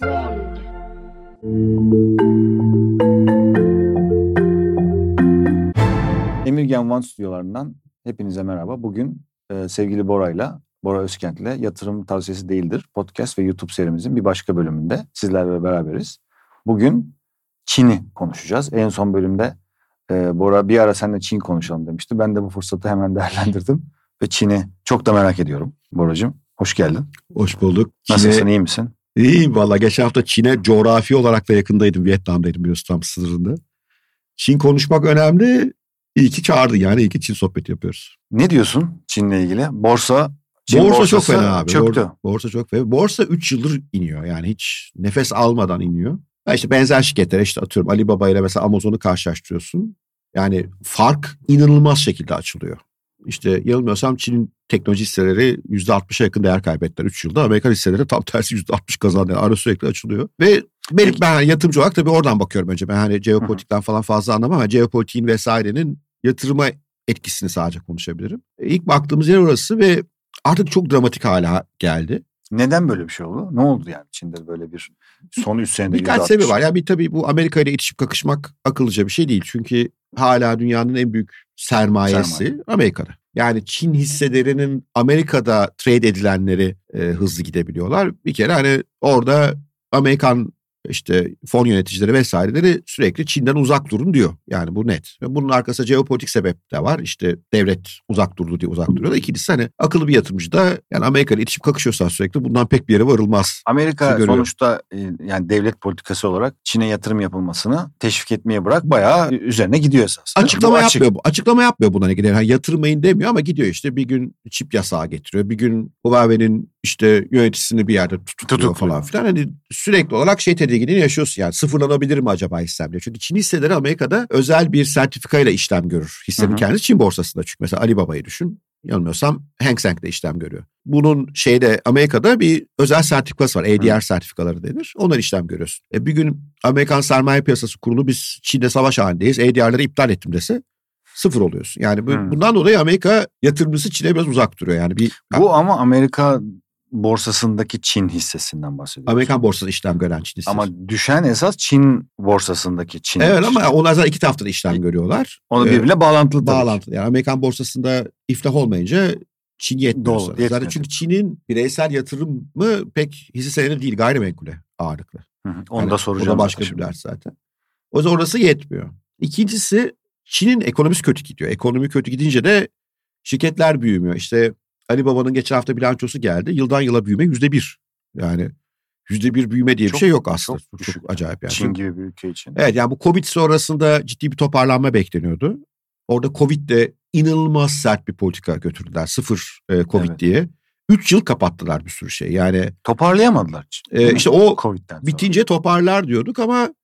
Sound. Emirgen One stüdyolarından hepinize merhaba. Bugün e, sevgili Bora'yla, Bora Özkent'le Yatırım Tavsiyesi Değildir podcast ve YouTube serimizin bir başka bölümünde sizlerle beraberiz. Bugün Çin'i konuşacağız. En son bölümde e, Bora bir ara seninle Çin konuşalım demişti. Ben de bu fırsatı hemen değerlendirdim ve Çin'i çok da merak ediyorum Boracığım. Hoş geldin. Hoş bulduk. Nasılsın, iyi misin? İyiyim valla. Geçen hafta Çin'e coğrafi olarak da yakındaydım. Vietnam'daydım biliyorsun tam sınırında. Çin konuşmak önemli. İyi ki çağırdı yani iyi ki Çin sohbeti yapıyoruz. Ne diyorsun Çin'le ilgili? Borsa, Çin borsa çok fena abi. Çöktü. Bor- Borsa çok fena. Borsa 3 yıldır iniyor yani hiç nefes almadan iniyor. Ya işte benzer şirketler işte atıyorum Alibaba ile mesela Amazon'u karşılaştırıyorsun. Yani fark inanılmaz şekilde açılıyor. İşte yanılmıyorsam Çin'in teknoloji hisseleri %60'a yakın değer kaybettiler 3 yılda. Amerikan hisseleri tam tersi %60 kazandı. Yani ara sürekli açılıyor. Ve benim ben yatırımcı olarak tabii oradan bakıyorum önce. Ben hani jeopolitikten falan fazla anlamam ama jeopolitiğin vesairenin yatırıma etkisini sadece konuşabilirim. E, İlk baktığımız yer orası ve artık çok dramatik hale geldi. Neden böyle bir şey oldu? Ne oldu yani Çin'de böyle bir son 3 senede Birkaç %60? sebebi var. Yani bir tabii bu Amerika ile itişip kakışmak akıllıca bir şey değil. Çünkü hala dünyanın en büyük sermayesi Sermaye. Amerika'da. Yani Çin hisselerinin Amerika'da trade edilenleri e, hızlı gidebiliyorlar. Bir kere hani orada Amerikan işte fon yöneticileri vesaireleri sürekli Çin'den uzak durun diyor. Yani bu net. Ve bunun arkasında jeopolitik sebep de var. İşte devlet uzak durdu diye uzak duruyor. İkincisi hani akıllı bir yatırımcı da yani Amerika ile itişip kakışıyorsan sürekli bundan pek bir yere varılmaz. Amerika sonuçta e, yani devlet politikası olarak Çin'e yatırım yapılmasını teşvik etmeye bırak bayağı üzerine gidiyor esas. Açıklama Bu açık. yapmıyor bu. Açıklama yapmıyor buna ilgili. Yani yatırmayın demiyor ama gidiyor işte bir gün çip yasağı getiriyor. Bir gün Huawei'nin işte yöneticisini bir yerde tutukluyor Tutukluyor. falan filan. Hani sürekli olarak şey tedirginliğini yaşıyorsun yani. Sıfırlanabilir mi acaba hissem diye. Çünkü Çin hisseleri Amerika'da özel bir sertifikayla işlem görür. Hissenin Hı hı. kendisi Çin borsasında çünkü. Mesela Alibaba'yı düşün. Yanılmıyorsam Hang Seng'de işlem görüyor. Bunun şeyde Amerika'da bir özel sertifikası var. ADR sertifikaları denir. Onlar işlem görüyorsun. E bir gün Amerikan Sermaye Piyasası Kurulu biz Çin'de savaş halindeyiz. ADR'ları iptal ettim dese sıfır oluyorsun. Yani bu, Hmm. bundan dolayı Amerika yatırımcısı Çin'e biraz uzak duruyor. Yani bir Bu ama Amerika borsasındaki Çin hissesinden bahsediyoruz. Amerikan borsasında işlem gören Çin hissesi. ama düşen esas Çin borsasındaki Çin. evet ama onlar zaten iki tarafta da işlem görüyorlar. onu Ee, birbirine bağlantılı tabii. bağlantılı. Yani Amerikan borsasında iflah olmayınca Çin yetmiyor. Doğru, yetmiyor. Zaten çünkü Çin'in bireysel yatırımı pek hisse senedi değil gayrimenkule ağırlıklı. Hı hı, Onu Yani da soracağım. O da başka bir ders zaten. O yüzden orası yetmiyor. İkincisi Çin'in ekonomisi kötü gidiyor. Ekonomi kötü gidince de şirketler büyümüyor. İşte Ali Baba'nın geçen hafta bilançosu geldi. Yıldan yıla büyüme yüzde bir. Yani yüzde bir büyüme diye bir Çok- şey yok aslında. çok düşük çok acayip yani. Çin gibi bir ülke için. Evet yani bu Covid sonrasında ciddi bir toparlanma bekleniyordu. Orada Covid'de inanılmaz sert bir politika götürdüler. Sıfır e, Covid Evet. diye. Üç yıl kapattılar bir sürü şey. Yani Toparlayamadılar. e, işte o Covid'den bitince toparlar diyorduk ama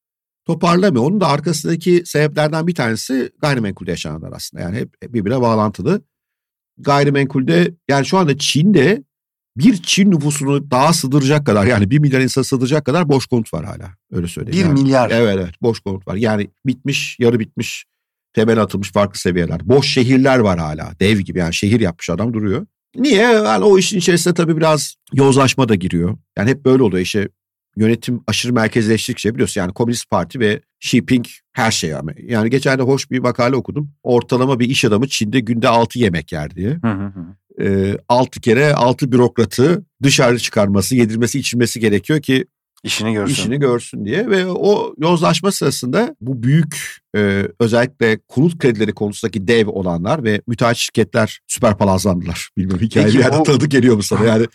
toparlamıyor. Onun da arkasındaki sebeplerden bir tanesi gayrimenkulde yaşananlar aslında. Yani hep birbirine bağlantılı. Gayrimenkulde yani şu anda Çin'de bir Çin nüfusunu daha sığdıracak kadar yani bir milyar insan sığdıracak kadar boş konut var hala. Öyle söyleyeyim. Bir Yani- milyar. Evet evet boş konut var. Yani bitmiş yarı bitmiş temel atılmış farklı seviyeler. Boş şehirler var hala dev gibi yani şehir yapmış adam duruyor. Niye? Yani o işin içerisine tabii biraz yozlaşma da giriyor. Yani hep böyle oluyor işte yönetim aşırı merkezleştikçe biliyorsun yani Komünist Parti ve Xi Jinping her şey ama. Yani geçen de hoş bir makale okudum. Ortalama bir iş adamı Çin'de günde 6 yemek yer diye. Hı hı hı. Ee, 6 kere 6 bürokratı dışarı çıkarması, yedirmesi, içirmesi gerekiyor ki İşini görsün. işini görsün diye ve o yozlaşma sırasında bu büyük e, özellikle konut kredileri konusundaki dev olanlar ve müteahhit şirketler süper palazlandılar. Bilmiyorum hikaye Peki bir yerde bu- tanıdık geliyor mu sana yani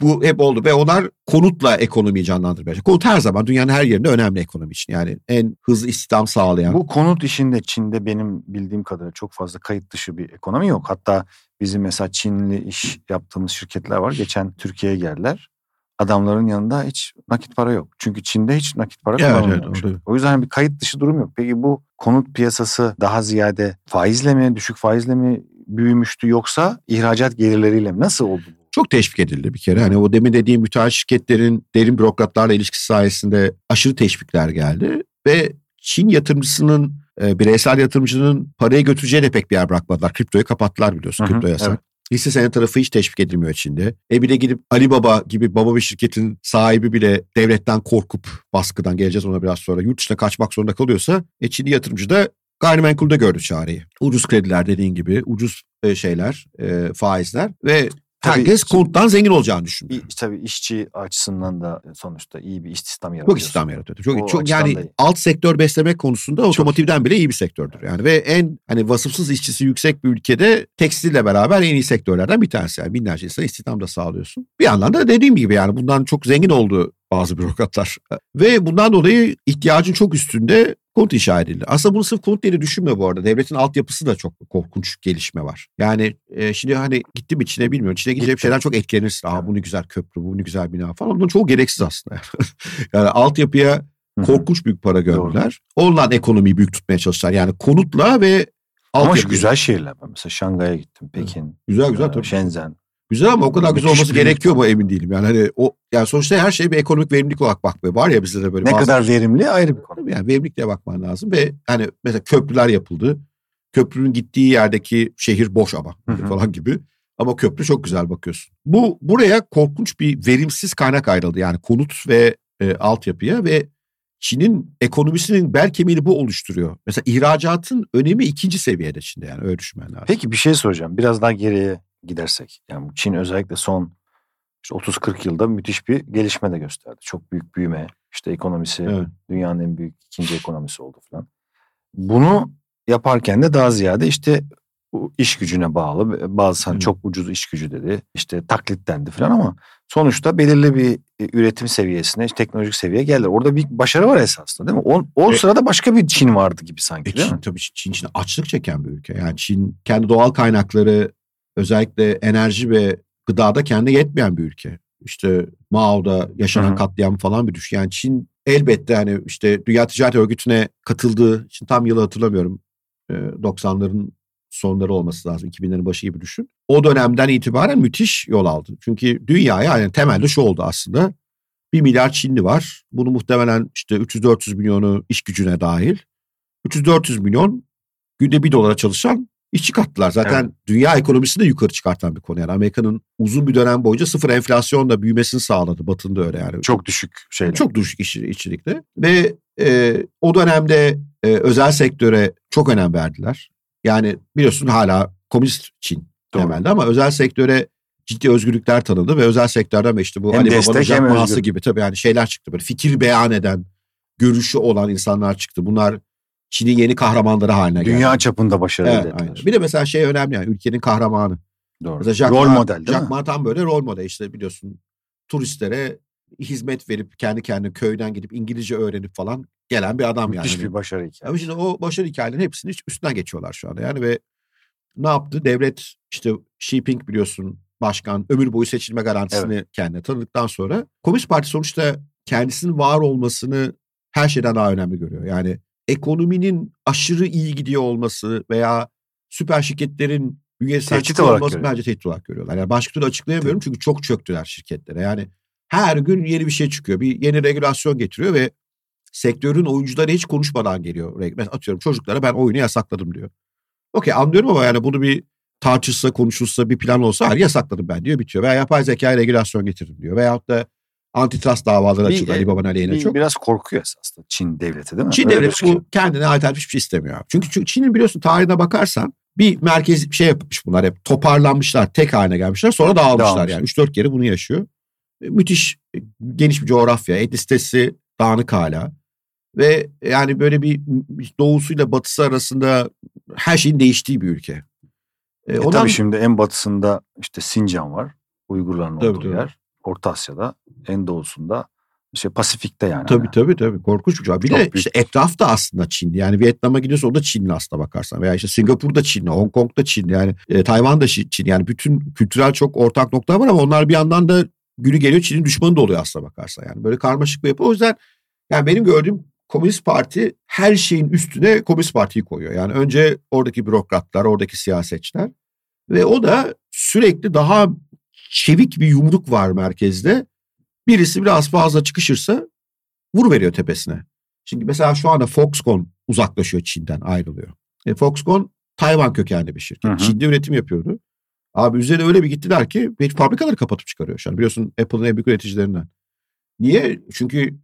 bu hep oldu ve onlar konutla ekonomiyi canlandırmaya. Konut her zaman dünyanın her yerinde önemli ekonomi için yani en hızlı istihdam sağlayan. Bu konut işinde Çin'de benim bildiğim kadarıyla çok fazla kayıt dışı bir ekonomi yok. Hatta bizim mesela Çinli iş yaptığımız şirketler var. Geçen Türkiye'ye geldiler. Adamların yanında hiç nakit para yok. Çünkü Çin'de hiç nakit para Evet, evet. O yüzden bir kayıt dışı durum yok. Peki bu konut piyasası daha ziyade faizle mi, düşük faizle mi büyümüştü yoksa ihracat gelirleriyle mi? Nasıl oldu bu? çok teşvik edildi bir kere. Hani o demin dediğim müteahhit şirketlerin derin bürokratlarla ilişkisi sayesinde aşırı teşvikler geldi ve Çin yatırımcısının e, bireysel yatırımcının parayı götüreceğine pek bir yer bırakmadılar. Kriptoyu kapattılar biliyorsun. Hı hı, Kripto yasak. evet. Hisse senedi tarafı hiç teşvik edilmiyor Çin'de. E bir de gidip Alibaba gibi baba bir şirketin sahibi bile devletten korkup baskıdan geleceğiz ona biraz sonra yurt dışına kaçmak zorunda kalıyorsa e Çinli yatırımcı da gayrimenkulde gördü çareyi. Ucuz krediler dediğin gibi ucuz e, şeyler e, faizler ve Tabii- herkes konuttan zengin olacağını düşündü. İ- tabii işçi açısından da sonuçta iyi bir istihdam yaratıyor. Çok istihdam yaratıyor. Çok, O çok yani da iyi. alt sektör beslemek konusunda otomotivden bile iyi bir sektördür. Yani ve en hani vasıfsız işçisi yüksek bir ülkede tekstille beraber en iyi sektörlerden bir tanesi. Yani binlerce insan istihdam da sağlıyorsun. Bir yandan da dediğim gibi yani bundan çok zengin oldu bazı bürokratlar. Ve bundan dolayı ihtiyacın çok üstünde konut inşa edildi. Aslında bunu sırf konut diye düşünme bu arada. Devletin altyapısı da çok korkunç gelişme var. Yani e, şimdi hani gittim içine bilmiyorum. İçine gidince hep şeyden çok etkilenirsin. Aa bu ne güzel köprü, bu ne güzel bina falan. Bunun çoğu gereksiz aslında. yani altyapıya korkunç büyük para gömdüler. Ondan ekonomiyi büyük tutmaya çalıştılar. Yani konutla ve Ama şu altyapı. güzel şehirler. Mesela Şangay'a gittim, Pekin, Güzel güzel e, tabii. Shenzhen. Güzel ama o kadar güzel olması gerekiyor mu emin değilim. Yani hani o yani sonuçta her şey bir ekonomik verimlilik olarak bakmıyor. Var ya bizde de böyle Ne bazı- kadar verimli ayrı bir konu. Yani verimlilikle bakman lazım ve hani mesela köprüler yapıldı. Köprünün gittiği yerdeki şehir boş ama Hı hı. falan gibi. Ama köprü çok güzel bakıyorsun. Bu buraya korkunç bir verimsiz kaynak ayrıldı. Yani konut ve e, altyapıya ve Çin'in ekonomisinin bel kemiğini bu oluşturuyor. Mesela ihracatın önemi ikinci seviyede Çin'de yani öyle düşünmen lazım. Peki bir şey soracağım. Biraz daha geriye gidersek. Yani Çin özellikle son işte 30-40 yılda müthiş bir gelişme de gösterdi. Çok büyük büyüme. İşte ekonomisi Evet. dünyanın en büyük ikinci ekonomisi oldu falan. Bunu yaparken de daha ziyade işte iş gücüne bağlı. Bazı hani çok ucuz iş gücü dedi. İşte taklit dendi falan ama sonuçta belirli bir e, üretim seviyesine, işte teknolojik seviyeye geldi. Orada bir başarı var esasında değil mi? O, o E- sırada başka bir Çin vardı gibi sanki E değil Çin, mi? tabii Çin, Çin Çin açlık çeken bir ülke. Yani Çin kendi doğal kaynakları özellikle enerji ve gıdada kendi yetmeyen bir ülke. İşte Mao'da yaşanan Hı hı. katliam falan bir düş. Yani Çin elbette hani işte Dünya Ticaret Örgütü'ne katıldığı, şimdi tam yılı hatırlamıyorum. Ee, 90'ların sonları olması lazım. 2000'lerin başı gibi düşün. O dönemden itibaren müthiş yol aldı. Çünkü dünyaya yani temelde şu oldu aslında. Bir milyar Çinli var. Bunu muhtemelen işte 300-400 milyonu iş gücüne dahil. 300-400 milyon günde bir dolara çalışan işçi kattılar. Zaten Evet. dünya ekonomisini de yukarı çıkartan bir konu. Yani Amerika'nın uzun bir dönem boyunca sıfır enflasyonla büyümesini sağladı. Batı'nda da öyle yani. Çok düşük şeyler. Çok düşük iş, işçilikte. Ve e, o dönemde e, özel sektöre çok önem verdiler. Yani biliyorsun hala komünist Çin Doğru. temelde ama özel sektöre ciddi özgürlükler tanıdı ve özel sektörden de işte bu Hem Ali Baba'nın Jack gibi tabii yani şeyler çıktı böyle fikir beyan eden, görüşü olan insanlar çıktı. Bunlar Çin'in yeni kahramanları haline geldi. Dünya çapında başarı Evet, aynen. Bir de mesela şey önemli yani ülkenin kahramanı. Doğru. Mesela Jack Rol Ma- model değil Jack mi? Ma tam böyle rol model işte biliyorsun turistlere hizmet verip kendi kendine köyden gidip İngilizce öğrenip falan gelen bir adam yani. Müthiş bir başarı hikayesi. Ama şimdi o başarı hikayelerinin hepsini üstünden geçiyorlar şu anda yani ve ne yaptı? Devlet işte Xi Jinping biliyorsun başkan ömür boyu seçilme garantisini kendine tanıdıktan sonra Komünist Parti sonuçta kendisinin var olmasını her şeyden daha önemli görüyor. Yani ekonominin aşırı iyi gidiyor olması veya süper şirketlerin bünyesel Tehdit olarak olması görüyor. bence tehdit olarak görüyorlar. Yani başka türlü açıklayamıyorum çünkü çok çöktüler şirketlere. Yani her gün yeni bir şey çıkıyor. Bir yeni regülasyon getiriyor ve sektörün oyuncuları hiç konuşmadan geliyor. Mesela atıyorum çocuklara ben oyunu yasakladım diyor. Okey anlıyorum ama yani bunu bir tartışsa konuşulsa bir plan olsa hayır yasakladım ben diyor bitiyor. Veya yapay zeka regülasyon getirdim diyor. Veyahut da antitrust davaları Bir- açıldı Ali Baba'nın aleyhine Bir- çok. Biraz korkuyor esasında Çin devleti değil mi? Çin Öyle devleti gözüküyor. bu kendine alternatif hiçbir şey istemiyor. Çünkü, çünkü Çin'in biliyorsun tarihine bakarsan bir merkez şey yapmış bunlar hep toparlanmışlar tek haline gelmişler sonra dağılmışlar Dağılmışlar. yani 3-4 kere bunu yaşıyor. E, Müthiş e, geniş bir coğrafya etnisitesi dağınık hala ve yani böyle bir doğusuyla batısı arasında her şeyin değiştiği bir ülke. E, E ondan- tabii şimdi en batısında işte Sincan var. Uygurların olduğu tabii. yer. Orta Asya'da. En doğusunda. Şey Pasifik'te yani. Tabii tabii tabii korkunç bir şey. Bir Çok de büyük. işte etrafta aslında Çinli. Yani Vietnam'a gidiyorsa o da Çinli aslına bakarsan. Veya işte Singapur'da Çinli, Hong Kong'da Çinli. Yani e, Tayvan'da Çin-. Yani bütün kültürel çok ortak nokta var ama onlar bir yandan da günü geliyor Çin'in düşmanı da oluyor aslına bakarsan. Yani böyle karmaşık bir yapı. O yüzden yani benim gördüğüm Komünist Parti her şeyin üstüne Komünist Parti'yi koyuyor. Yani önce oradaki bürokratlar, oradaki siyasetçiler ve o da sürekli daha çevik bir yumruk var merkezde. Birisi biraz fazla çıkışırsa vur veriyor tepesine. Şimdi mesela şu anda Foxconn uzaklaşıyor Çin'den ayrılıyor. E, Foxconn Tayvan kökenli bir şirket. Hı hı. Çin'de üretim yapıyordu. Abi üzerine öyle bir gittiler ki bir fabrikaları kapatıp çıkarıyor şu an. Biliyorsun Apple'ın en büyük üreticilerinden. Niye? Çünkü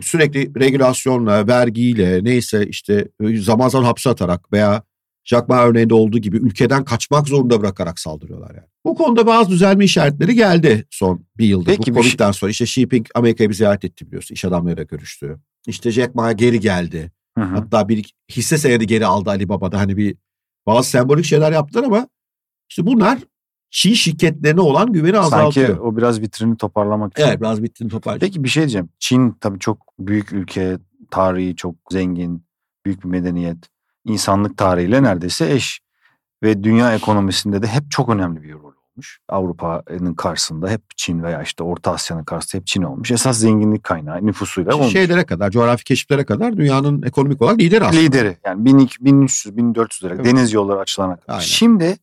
sürekli regülasyonla, vergiyle neyse işte zaman zaman hapse atarak veya Jack Ma örneğinde olduğu gibi ülkeden kaçmak zorunda bırakarak saldırıyorlar yani. Bu konuda bazı düzelme işaretleri geldi son bir yılda. Peki, Bu Covid'den sonra işte Xi Jinping Amerika'yı bir ziyaret etti biliyorsun. İş adamlarıyla görüştü. İşte Jack Ma geri geldi. Hı hı. Hatta bir hisse senedi geri aldı Ali Baba'da. Hani bir bazı sembolik şeyler yaptılar ama işte bunlar Çin şirketlerine olan güveni Sanki azaltıyor. o biraz vitrini toparlamak için. Evet biraz bittiğini toparlayacak. Peki bir şey diyeceğim. Çin tabii çok büyük ülke, tarihi çok zengin, büyük bir medeniyet. İnsanlık tarihiyle neredeyse eş. Ve dünya ekonomisinde de hep çok önemli bir rol olmuş. Avrupa'nın karşısında hep Çin veya işte Orta Asya'nın karşısında hep Çin olmuş. Esas zenginlik kaynağı nüfusuyla olmuş. Şeylere kadar, coğrafi keşiflere kadar dünyanın ekonomik olarak lideri aslında. Lideri yani 1200, 1300, 1400 lira Evet. deniz yolları açılana kadar. Aynen. Şimdi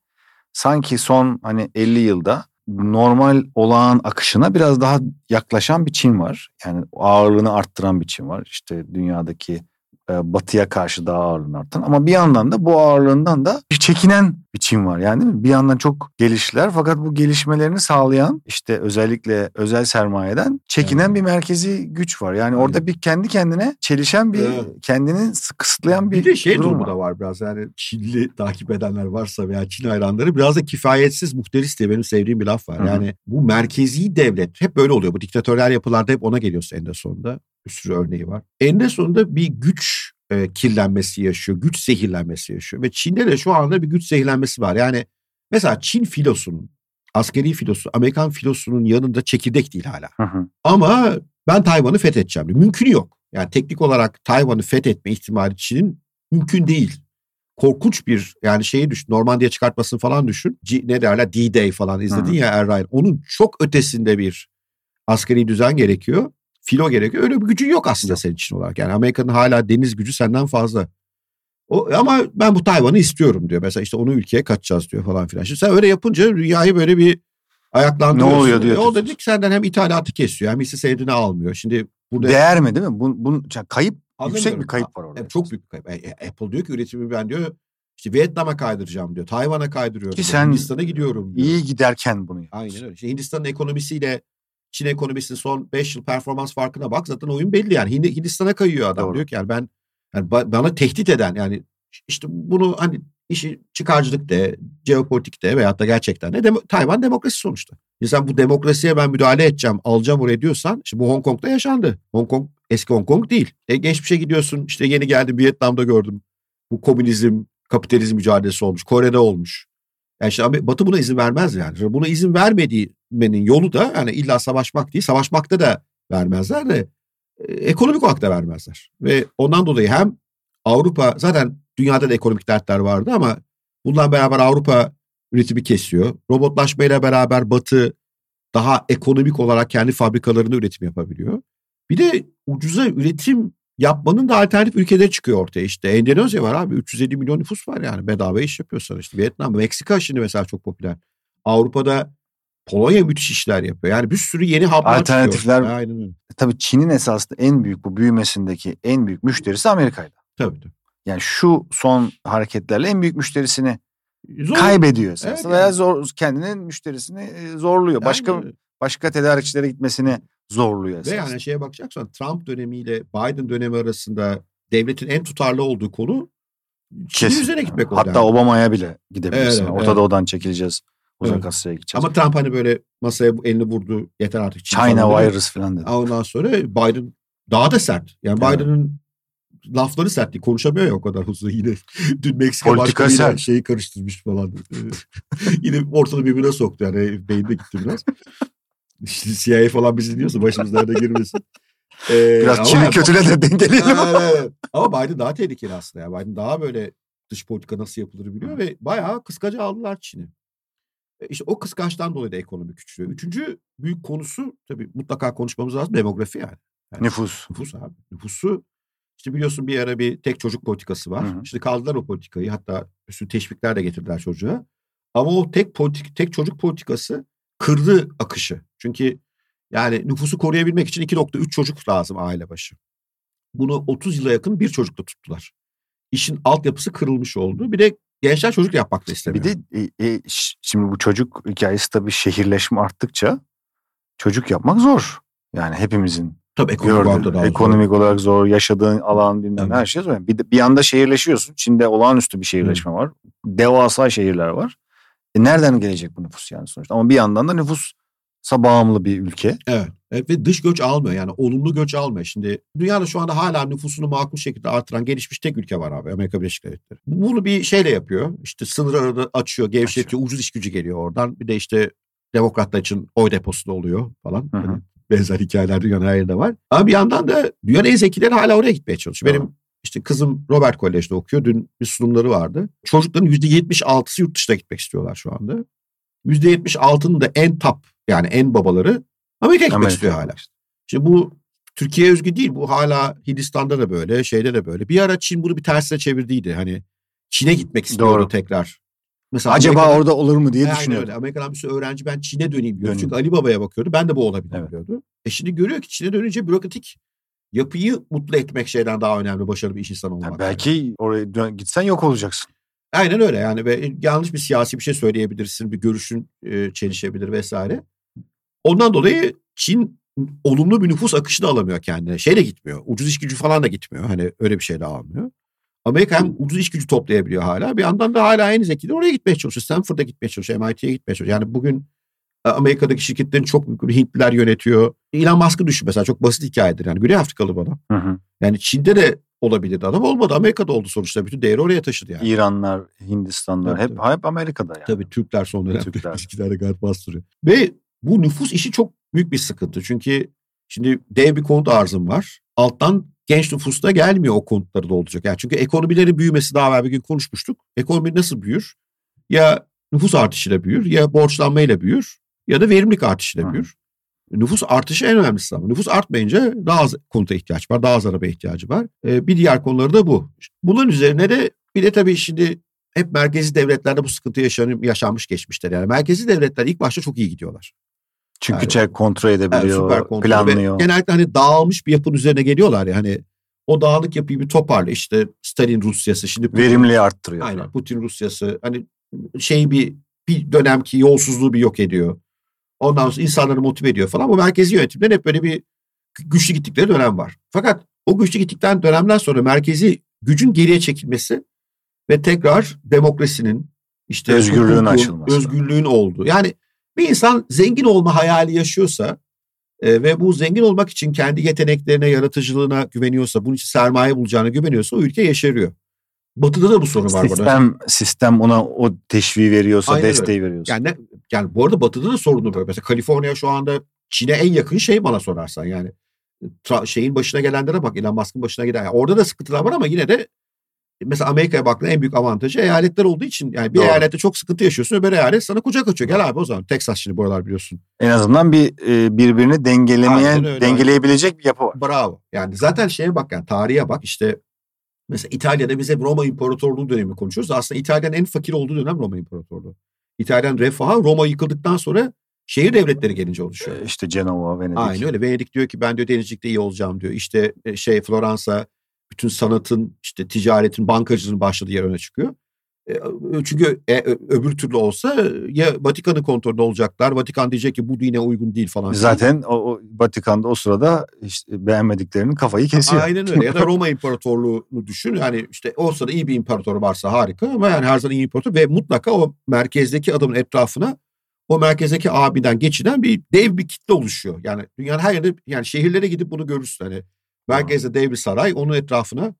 sanki son hani 50 yılda normal olağan akışına biraz daha yaklaşan bir Çin var. Yani ağırlığını arttıran bir Çin var. İşte dünyadaki batıya karşı daha ağırlığını arttıran. Ama bir yandan da bu ağırlığından da bir çekinen bir Çin var. Yani değil mi? Bir yandan çok geliştiler fakat bu gelişmelerini sağlayan işte özellikle özel sermayeden çekinen Evet. bir merkezi güç var. Yani Aynen. orada bir kendi kendine çelişen bir Evet. kendini kısıtlayan bir, Bir de şey durum durumu var. da var biraz yani Çinli takip edenler varsa veya Çin hayranları biraz da kifayetsiz muhteris diye benim sevdiğim bir laf var. Hı hı. Yani bu merkezi devlet hep böyle oluyor. Bu diktatöryel yapılarda hep ona geliyorsun en de sonunda. Bir sürü örneği var. En de sonunda bir güç e, kirlenmesi yaşıyor. Güç zehirlenmesi yaşıyor. Ve Çin'de de şu anda bir güç zehirlenmesi var. Yani mesela Çin filosunun, askeri filosu, Amerikan filosunun yanında çekirdek değil hala. Hı hı. Ama ben Tayvan'ı fethedeceğim. Mümkün yok. Yani teknik olarak Tayvan'ı fethetme ihtimali Çin'in mümkün değil. Korkunç bir yani şeyi düşün. Normandiya çıkartmasını falan düşün. G, ne derler D-Day falan izledin hı. ya Er Ryan. Onun çok ötesinde bir askeri düzen gerekiyor. Filo gerekiyor. Öyle bir gücün yok aslında senin için olarak. Yani Amerika'nın hala deniz gücü senden fazla. O, ama ben bu Tayvan'ı istiyorum diyor. Mesela işte onu ülkeye kaçacağız diyor falan filan. Şimdi sen öyle yapınca dünyayı böyle bir ayaklandırıyorsun. Ne oluyor diyor. E o da dedik senden hem ithalatı kesiyor hem hisse senedini almıyor. Şimdi burada Değer mi değil mi? Bunun yani kayıp yüksek Anlamıyorum. bir kayıp var orada. Evet, çok büyük bir kayıp. E, e, Apple diyor ki üretimi ben diyor işte Vietnam'a kaydıracağım diyor. Tayvan'a kaydırıyorum. Ki diyor, sen Hindistan'a gidiyorum diyor. İyi giderken bunu yapıyorsun. Aynen öyle. İşte Hindistan'ın ekonomisiyle Çin ekonomisinin son 5 yıl performans farkına bak zaten oyun belli yani. Hindi- Hindistan'a kayıyor adam Doğru. diyor ki yani ben yani ba- bana tehdit eden yani işte bunu hani işi çıkarcılık de, jeopolitik de veyahut da gerçekten de demo- Tayvan demokrasi sonuçta. Ya sen bu demokrasiye ben müdahale edeceğim, alacağım oraya diyorsan işte bu Hong Kong'da yaşandı. Hong Kong eski Hong Kong değil. E, geçmişe gidiyorsun işte yeni geldim Vietnam'da gördüm. Bu komünizm, kapitalizm mücadelesi olmuş. Kore'de olmuş. Yani işte Batı buna izin vermez yani. Buna izin vermediğinin yolu da yani illa savaşmak değil. Savaşmakta da vermezler de e, ekonomik olarak da vermezler. Ve ondan dolayı hem Avrupa zaten dünyada da ekonomik dertler vardı ama bundan beraber Avrupa üretimi kesiyor. Robotlaşmayla beraber Batı daha ekonomik olarak kendi fabrikalarında üretim yapabiliyor. Bir de ucuza üretim yapmanın da alternatif ülkeleri çıkıyor ortaya. İşte Endonezya var abi 350 milyon nüfus var yani bedava iş yapıyorsan işte Vietnam, Meksika şimdi mesela çok popüler. Avrupa'da Polonya müthiş işler yapıyor. Yani bir sürü yeni haplar Alternatifler- çıkıyor. Aynen öyle. Tabii Çin'in esasında en büyük bu büyümesindeki en büyük müşterisi Amerika'ydı. Tabii tabii. Yani şu son hareketlerle en büyük müşterisini Zor. kaybediyor esasında Evet veya yani. zor, kendinin müşterisini e, zorluyor. Başka öyle. başka tedarikçilere gitmesini zorluyor Ve esasında. yani şeye bakacaksan Trump dönemiyle Biden dönemi arasında devletin en tutarlı olduğu konu Çin'in üzerine gitmek oldu. Hatta yani. Obama'ya bile gidebilirsin. Evet, Orta evet. Doğu'dan çekileceğiz. Uzak Evet. Asya'ya gideceğiz. Ama Trump hani böyle masaya elini vurdu yeter artık. China falan virus falan dedi. Ondan sonra Biden daha da sert. Yani Evet. Biden'ın lafları sert değil. Konuşamıyor ya o kadar hızlı yine. Dün Meksika başkanıyla şeyi karıştırmış falan. yine ortalığı birbirine soktu yani. Beyinde gitti biraz. İşte CIA falan bizi dinliyorsa başımız nerede girmesin. Ee, Biraz Çin'i kötüle de dengeleyelim. Evet. Ama Biden daha tehlikeli aslında. Ya. Biden daha böyle dış politika nasıl yapılır biliyor ve bayağı kıskaca aldılar Çin'i. E İşte o kıskançtan dolayı da ekonomi küçülüyor. Üçüncü büyük konusu tabii mutlaka konuşmamız lazım demografi yani. Yani Nüfus. Nüfus abi. Nüfusu işte biliyorsun bir ara bir tek çocuk politikası var. Hı hı. Şimdi kaldılar o politikayı. Hatta üstüne teşvikler de getirdiler çocuğa. Ama o tek politik tek çocuk politikası kırdı akışı. Çünkü yani nüfusu koruyabilmek için 2.3 çocuk lazım aile başı. Bunu 30 yıla yakın bir çocukla tuttular. İşin altyapısı kırılmış oldu. Bir de gençler çocuk yapmak da istemiyor. Bir de e, e, şimdi bu çocuk hikayesi tabii şehirleşme arttıkça çocuk yapmak zor. Yani hepimizin Tabii ekonomik olarak da gördüğü, zor. ekonomik olarak zor, yaşadığın alan bilmem Evet. her şey zor. Bir, de- bir anda şehirleşiyorsun. Çin'de olağanüstü bir şehirleşme var. Devasa şehirler var. E nereden gelecek bu nüfus yani sonuçta? Ama bir yandan da nüfusa bağımlı bir ülke. Evet. evet. Ve dış göç almıyor yani olumlu göç almıyor. Şimdi dünyada şu anda hala nüfusunu makul şekilde artıran gelişmiş tek ülke var abi Amerika Birleşik Devletleri. Bunu bir şeyle yapıyor. İşte sınırları açıyor, gevşetiyor, ucuz iş gücü geliyor oradan. Bir de işte demokratlar için oy deposu da oluyor falan. Hı hı. Hani benzer hikayeler dünyanın her yerinde var. Ama bir yandan da dünyanın en zekileri hala oraya gitmeye çalışıyor. Benim işte kızım Robert Kolej'de okuyor. Dün bir sunumları vardı. Çocukların %76'sı yurt dışına gitmek istiyorlar şu anda. %76'nın da en top yani en babaları Amerika'ya gitmek Amerika. istiyor hala. Şimdi bu Türkiye özgü değil. Bu hala Hindistan'da da böyle, şeyde de böyle. Bir ara Çin bunu bir tersine çevirdiydi. Hani Çin'e gitmek istiyordu Doğru. tekrar. Mesela Acaba Amerika'da- orada olur mu diye Aynen düşünüyorum. öyle. Amerika'dan bir sürü öğrenci ben Çin'e döneyim. Döneyim. Çünkü Ali Baba'ya bakıyordu. Ben de bu olabilir Evet. diyordu. E şimdi görüyor ki Çin'e dönünce bürokratik yapıyı mutlu etmek şeyden daha önemli başarılı bir iş insanı olmak. Yani yani. belki oraya dön- gitsen yok olacaksın. Aynen öyle yani ve yanlış bir siyasi bir şey söyleyebilirsin, bir görüşün e, çelişebilir vesaire. Ondan dolayı Çin olumlu bir nüfus akışı da alamıyor kendine. Şeyle gitmiyor. Ucuz iş gücü falan da gitmiyor. Hani öyle bir şey de almıyor. Amerika hem ucuz iş gücü toplayabiliyor hala. Bir yandan da hala en zekileri oraya gitmeye çalışıyor. Stanford'a gitmeye çalışıyor. MIT'ye gitmeye çalışıyor. Yani bugün e, Amerika'daki şirketlerin çok büyük bir Hintliler yönetiyor. Elon Musk'ı düşün mesela çok basit hikayedir. Yani Güney Afrikalı bu adam. Hı hı. Yani Çin'de de olabilirdi adam olmadı. Amerika'da oldu sonuçta. Bütün değeri oraya taşıdı yani. İranlar, Hindistanlar Tabii, hep tabii. hep Amerika'da yani. Tabii Türkler son dönemde Türkler. ilişkilerde gayet bastırıyor. Ve bu nüfus işi çok büyük bir sıkıntı. Çünkü şimdi dev bir konut arzım var. Alttan genç nüfus da gelmiyor o konutları dolduracak. Yani çünkü ekonomilerin büyümesi daha evvel bir gün konuşmuştuk. Ekonomi nasıl büyür? Ya nüfus artışıyla büyür ya borçlanmayla büyür ya da verimlilik artışıyla Hı. büyür. Nüfus artışı en önemlisi ama. Nüfus artmayınca daha az konuta ihtiyaç var. Daha az araba ihtiyacı var. Ee, bir diğer konuları da bu. Bunların üzerine de bir de tabii şimdi hep merkezi devletlerde bu sıkıntı yaşanmış geçmişler. Yani merkezi devletler ilk başta çok iyi gidiyorlar. Çünkü Yani- çek kontrol Yani edebiliyor, süper kontrol ve planlıyor. genellikle hani dağılmış bir yapının üzerine geliyorlar ya hani o dağınık yapıyı bir toparla işte Stalin Rusyası şimdi Putin- Verimliği arttırıyor. Aynen falan. Putin Rusyası hani şey bir bir dönemki yolsuzluğu bir yok ediyor. Ondan sonra insanları motive ediyor falan. Bu merkezi yönetimden hep böyle bir güçlü gittikleri dönem var. Fakat o güçlü gittikten dönemden sonra merkezi gücün geriye çekilmesi ve tekrar demokrasinin işte Özgürlüğün hukukun, açılması. özgürlüğün olduğu. Yani bir insan zengin olma hayali yaşıyorsa e, ve bu zengin olmak için kendi yeteneklerine, yaratıcılığına güveniyorsa, bunun için sermaye bulacağına güveniyorsa o ülke yeşeriyor. Batı'da da bu sorun var. bana. Sistem, sistem ona o teşviği veriyorsa, Aynen öyle. desteği veriyorsa. Yani, yani bu arada Batı'da da sorunu böyle. Mesela Kaliforniya şu anda Çin'e en yakın şey bana sorarsan yani. Tra- şeyin başına gelenlere bak Elon Musk'ın başına gelen. Yani orada da sıkıntılar var ama yine de mesela Amerika'ya baktığında en büyük avantajı eyaletler olduğu için yani bir Doğru. eyalette çok sıkıntı yaşıyorsun öbür eyalet sana kucak açıyor. Gel abi o zaman. Texas şimdi buralar biliyorsun. En azından bir e, birbirini dengelemeyen, öyle, dengeleyebilecek bir yapı var. Bravo. Yani zaten şeye bak yani tarihe bak işte mesela İtalya'da biz hep Roma İmparatorluğu dönemi konuşuyoruz. Aslında İtalya'nın en fakir olduğu dönem Roma İmparatorluğu. İtalyan refahı Roma yıkıldıktan sonra şehir devletleri gelince oluşuyor. E, İşte Cenova, Venedik. Aynen öyle. Venedik diyor ki ben diyor denizcilikte iyi olacağım diyor. İşte e, şey Floransa bütün sanatın işte ticaretin bankacılığın başladığı yer öne çıkıyor. E, Çünkü e, öbür türlü olsa ya Vatikan'ın kontrolünde olacaklar. Vatikan diyecek ki bu dine uygun değil falan. Zaten o, o Vatikan'da o sırada işte beğenmediklerinin kafayı kesiyor. Aynen öyle. Ya da Roma İmparatorluğu'nu düşün. Yani işte o sırada iyi bir imparator varsa harika ama yani her zaman iyi imparator ve mutlaka o merkezdeki adamın etrafına o merkezdeki abiden geçinen bir dev bir kitle oluşuyor. Yani dünyanın her yerinde yani şehirlere gidip bunu görürsün. Hani merkezde dev bir saray onun etrafına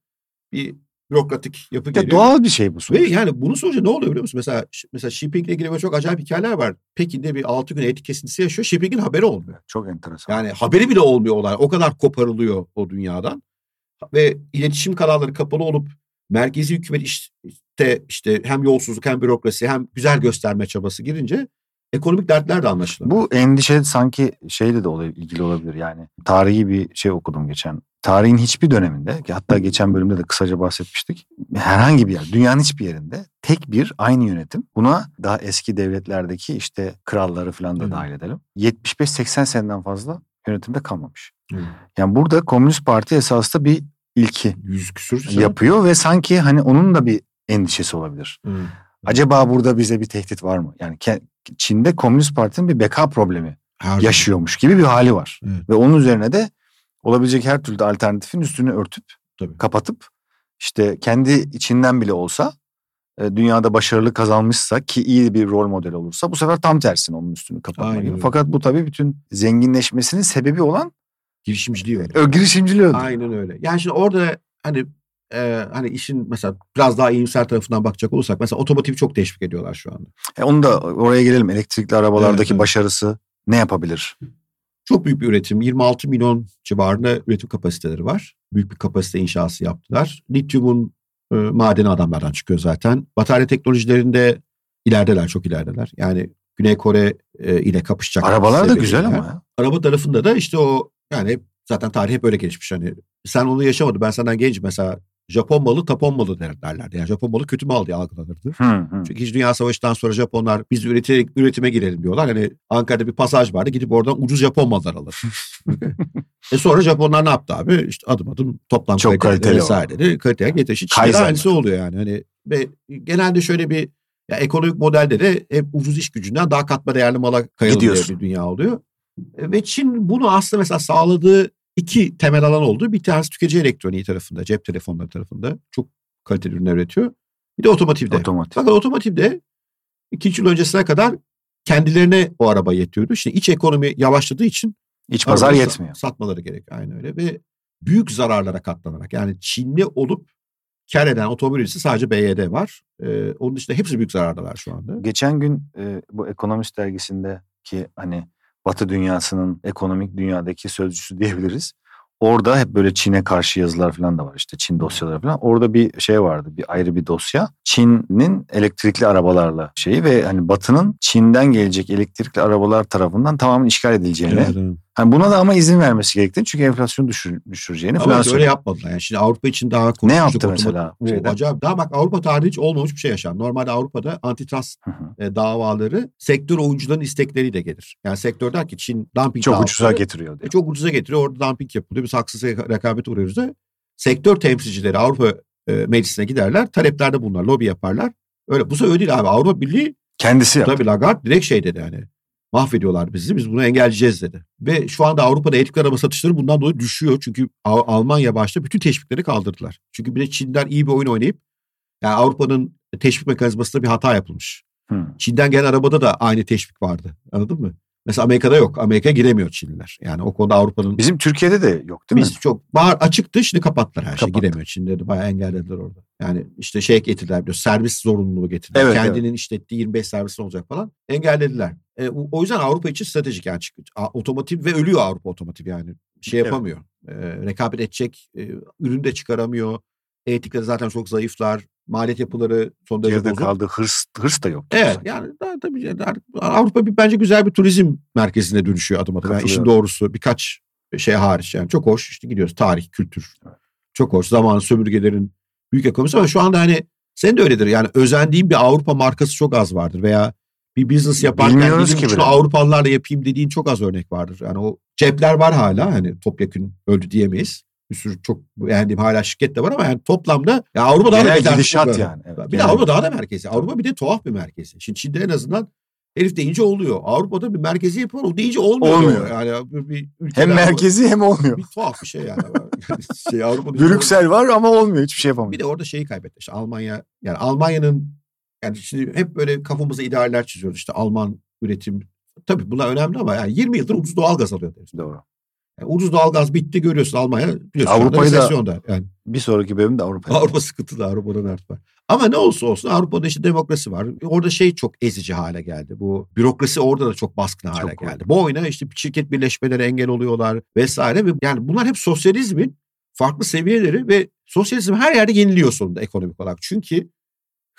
bir bürokratik yapı Ya geliyor. doğal bir şey bu Ve sonuç. yani bunu sorunca ne oluyor biliyor musun? Mesela mesela shippingle ilgili böyle çok acayip hikayeler var. Pekin'de bir 6 gün etik kesintisi yaşıyor. Shipping'in haberi olmuyor. Çok enteresan. Yani haberi bile olmuyor olay. O kadar koparılıyor o dünyadan. Ve iletişim kanalları kapalı olup merkezi hükümet işte, işte hem yolsuzluk hem bürokrasi hem güzel gösterme çabası girince ekonomik dertler de anlaşılıyor. Bu endişe sanki şeyle de ilgili olabilir yani. Tarihi bir şey okudum geçen. Tarihin hiçbir döneminde ki hatta geçen bölümde de kısaca bahsetmiştik. Herhangi bir yer, dünyanın hiçbir yerinde tek bir aynı yönetim. Buna daha eski devletlerdeki işte kralları falan da dahil edelim. 75-80 seneden fazla yönetimde kalmamış. Hı. Yani burada Komünist Parti esasında bir ilki Yüz küsür yapıyor ve sanki hani onun da bir endişesi olabilir. Hmm. Acaba burada bize bir tehdit var mı? Yani Çin'de Komünist Parti'nin bir beka problemi her yaşıyormuş gibi bir hali var. Evet. Ve onun üzerine de olabilecek her türlü alternatifin üstünü örtüp Tabii. kapatıp işte kendi içinden bile olsa e, dünyada başarılı kazanmışsa ki iyi bir rol model olursa bu sefer tam tersine onun üstünü kapatma gibi. Fakat bu tabii bütün zenginleşmesinin sebebi olan girişimciliği. Ö, girişimciliği. Aynen öyle. Yani şimdi orada hani e, hani işin mesela biraz daha iyimser tarafından bakacak olursak mesela otomotiv çok teşvik ediyorlar şu anda. E onu da oraya gelelim. Elektrikli arabalardaki evet, evet. başarısı ne yapabilir? Çok büyük bir üretim. 26 milyon civarında üretim kapasiteleri var. Büyük bir kapasite inşası yaptılar. Lityumun e, madeni adamlardan çıkıyor zaten. Batarya teknolojilerinde ilerideler, çok ilerideler. Yani Güney Kore e, ile kapışacak. Arabalar da güzel ama ya. Araba tarafında da işte o yani zaten tarih hep öyle geçmiş. Hani sen onu yaşamadın. Ben senden genç mesela Japon malı Tapon malı derlerdi. Yani Japon malı kötü mal diye algılanırdı. Hı hı. Çünkü İkinci Dünya Savaşı'ndan sonra Japonlar biz üreti, üretime girelim diyorlar. Hani Ankara'da bir pasaj vardı gidip oradan ucuz Japon mallar alır. e sonra Japonlar ne yaptı abi? İşte adım adım toplam Çok kaliteli vesaire kaliteye getirişi. Çin'de aynısı oluyor yani. Hani ve genelde şöyle bir ya ekonomik modelde de hep ucuz iş gücünden daha katma değerli mala kayılıyor bir dünya oluyor. E, ve Çin bunu aslında mesela sağladığı iki temel alan oldu. Bir tanesi tüketici elektroniği tarafında, cep telefonları tarafında çok kaliteli ürünler üretiyor. Bir de otomotivde. Otomotiv. Fakat otomotivde iki yıl öncesine kadar kendilerine o araba yetiyordu. İşte iç ekonomi yavaşladığı için iç pazar yetmiyor. Satmaları gerek aynı öyle ve büyük zararlara katlanarak yani Çinli olup kar eden otomobil sadece BYD var. Ee, onun dışında hepsi büyük zarardalar şu anda. Geçen gün e, bu Ekonomist dergisinde ki hani Batı dünyasının ekonomik dünyadaki sözcüsü diyebiliriz. Orada hep böyle Çin'e karşı yazılar falan da var işte Çin dosyaları falan. Orada bir şey vardı bir ayrı bir dosya. Çin'in elektrikli arabalarla şeyi ve hani Batı'nın Çin'den gelecek elektrikli arabalar tarafından tamamen işgal edileceğini. Evet, evet. Hani buna da ama izin vermesi gerektiğini çünkü enflasyon düşür, düşüreceğini ama falan öyle yapmadılar. Yani şimdi Avrupa için daha Ne yaptı mesela? Bu, acayip. Daha bak Avrupa tarihi hiç olmamış bir şey yaşar. Normalde Avrupa'da antitrust e, davaları sektör oyuncuların istekleriyle gelir. Yani sektör der ki Çin dumping Çok ucuza getiriyor. E, çok ucuza getiriyor. Orada dumping yapılıyor. Biz haksız rekabet uğruyoruz da sektör temsilcileri Avrupa e, meclisine giderler. Taleplerde bunlar. Lobi yaparlar. Öyle. Bu sefer öyle değil abi. Avrupa Birliği Kendisi yaptı. Tabii Lagarde direkt şey dedi yani mahvediyorlar bizi. Biz bunu engelleyeceğiz dedi. Ve şu anda Avrupa'da elektrikli araba satışları bundan dolayı düşüyor. Çünkü Almanya başta bütün teşvikleri kaldırdılar. Çünkü bir de Çin'den iyi bir oyun oynayıp yani Avrupa'nın teşvik mekanizmasında bir hata yapılmış. Hmm. Çin'den gelen arabada da aynı teşvik vardı. Anladın mı? Mesela Amerika'da yok. Amerika giremiyor Çinliler. Yani o konuda Avrupa'nın... Bizim Türkiye'de de yok değil Biz mi? Biz çok... Bahar açıktı şimdi kapattılar her şey. Giremiyor Çinlileri bayağı engellediler orada. Yani işte şey getirdiler biliyor servis zorunluluğu getirdiler. Evet, Kendinin evet. işlettiği 25 servis olacak falan. Engellediler. E, o yüzden Avrupa için stratejik yani otomotiv ve ölüyor Avrupa otomotiv yani. Şey yapamıyor. Evet. E, rekabet edecek, e, ürün de çıkaramıyor. Etikleri zaten çok zayıflar. Maliyet yapıları son derece bozuk. kaldı. Hırs, hırs da yok. Evet yani daha, tabii Avrupa bir, bence güzel bir turizm merkezine dönüşüyor adım adım. Yani işin doğrusu birkaç şey hariç yani çok hoş işte gidiyoruz tarih, kültür. Evet. Çok hoş. Zamanın sömürgelerin büyük ekonomisi ama şu anda hani sen de öyledir. Yani özendiğin bir Avrupa markası çok az vardır veya bir business yaparken Bilmiyoruz ki şunu Avrupalılarla yapayım dediğin çok az örnek vardır. Yani o cepler var hala hani topyekun öldü diyemeyiz. Bir sürü çok beğendiğim hala şirket de var ama yani toplamda ya Avrupa daha Genel da gidişat yani. Evet, bir de Avrupa daha da merkezi. Avrupa bir de tuhaf bir merkezi. Şimdi Çin'de en azından herif deyince oluyor. Avrupa'da bir merkezi yapı var. O deyince olmuyor. Olmuyor. Yani bir, bir hem merkezi hem olmuyor. Bir tuhaf bir şey yani. şey Avrupa'da Brüksel var ama olmuyor. Hiçbir şey yapamıyor. Bir de orada şeyi kaybetti. İşte Almanya yani Almanya'nın yani şimdi hep böyle kafamıza idealler çiziyoruz. İşte Alman üretim. Tabii bunlar önemli ama yani 20 yıldır ucuz doğal gaz alıyor. Deriz. Doğru. Yani ucuz doğalgaz bitti görüyorsun Almanya. Avrupa'yı da yani. bir sonraki bölüm de Avrupa. Avrupa sıkıntılı Avrupa'da dert var. Ama ne olursa olsun Avrupa'da işte demokrasi var. Orada şey çok ezici hale geldi. Bu bürokrasi orada da çok baskın hale çok geldi. Oldu. Bu oyuna işte şirket birleşmeleri engel oluyorlar vesaire. Ve yani bunlar hep sosyalizmin farklı seviyeleri ve sosyalizm her yerde yeniliyor sonunda ekonomik olarak. Çünkü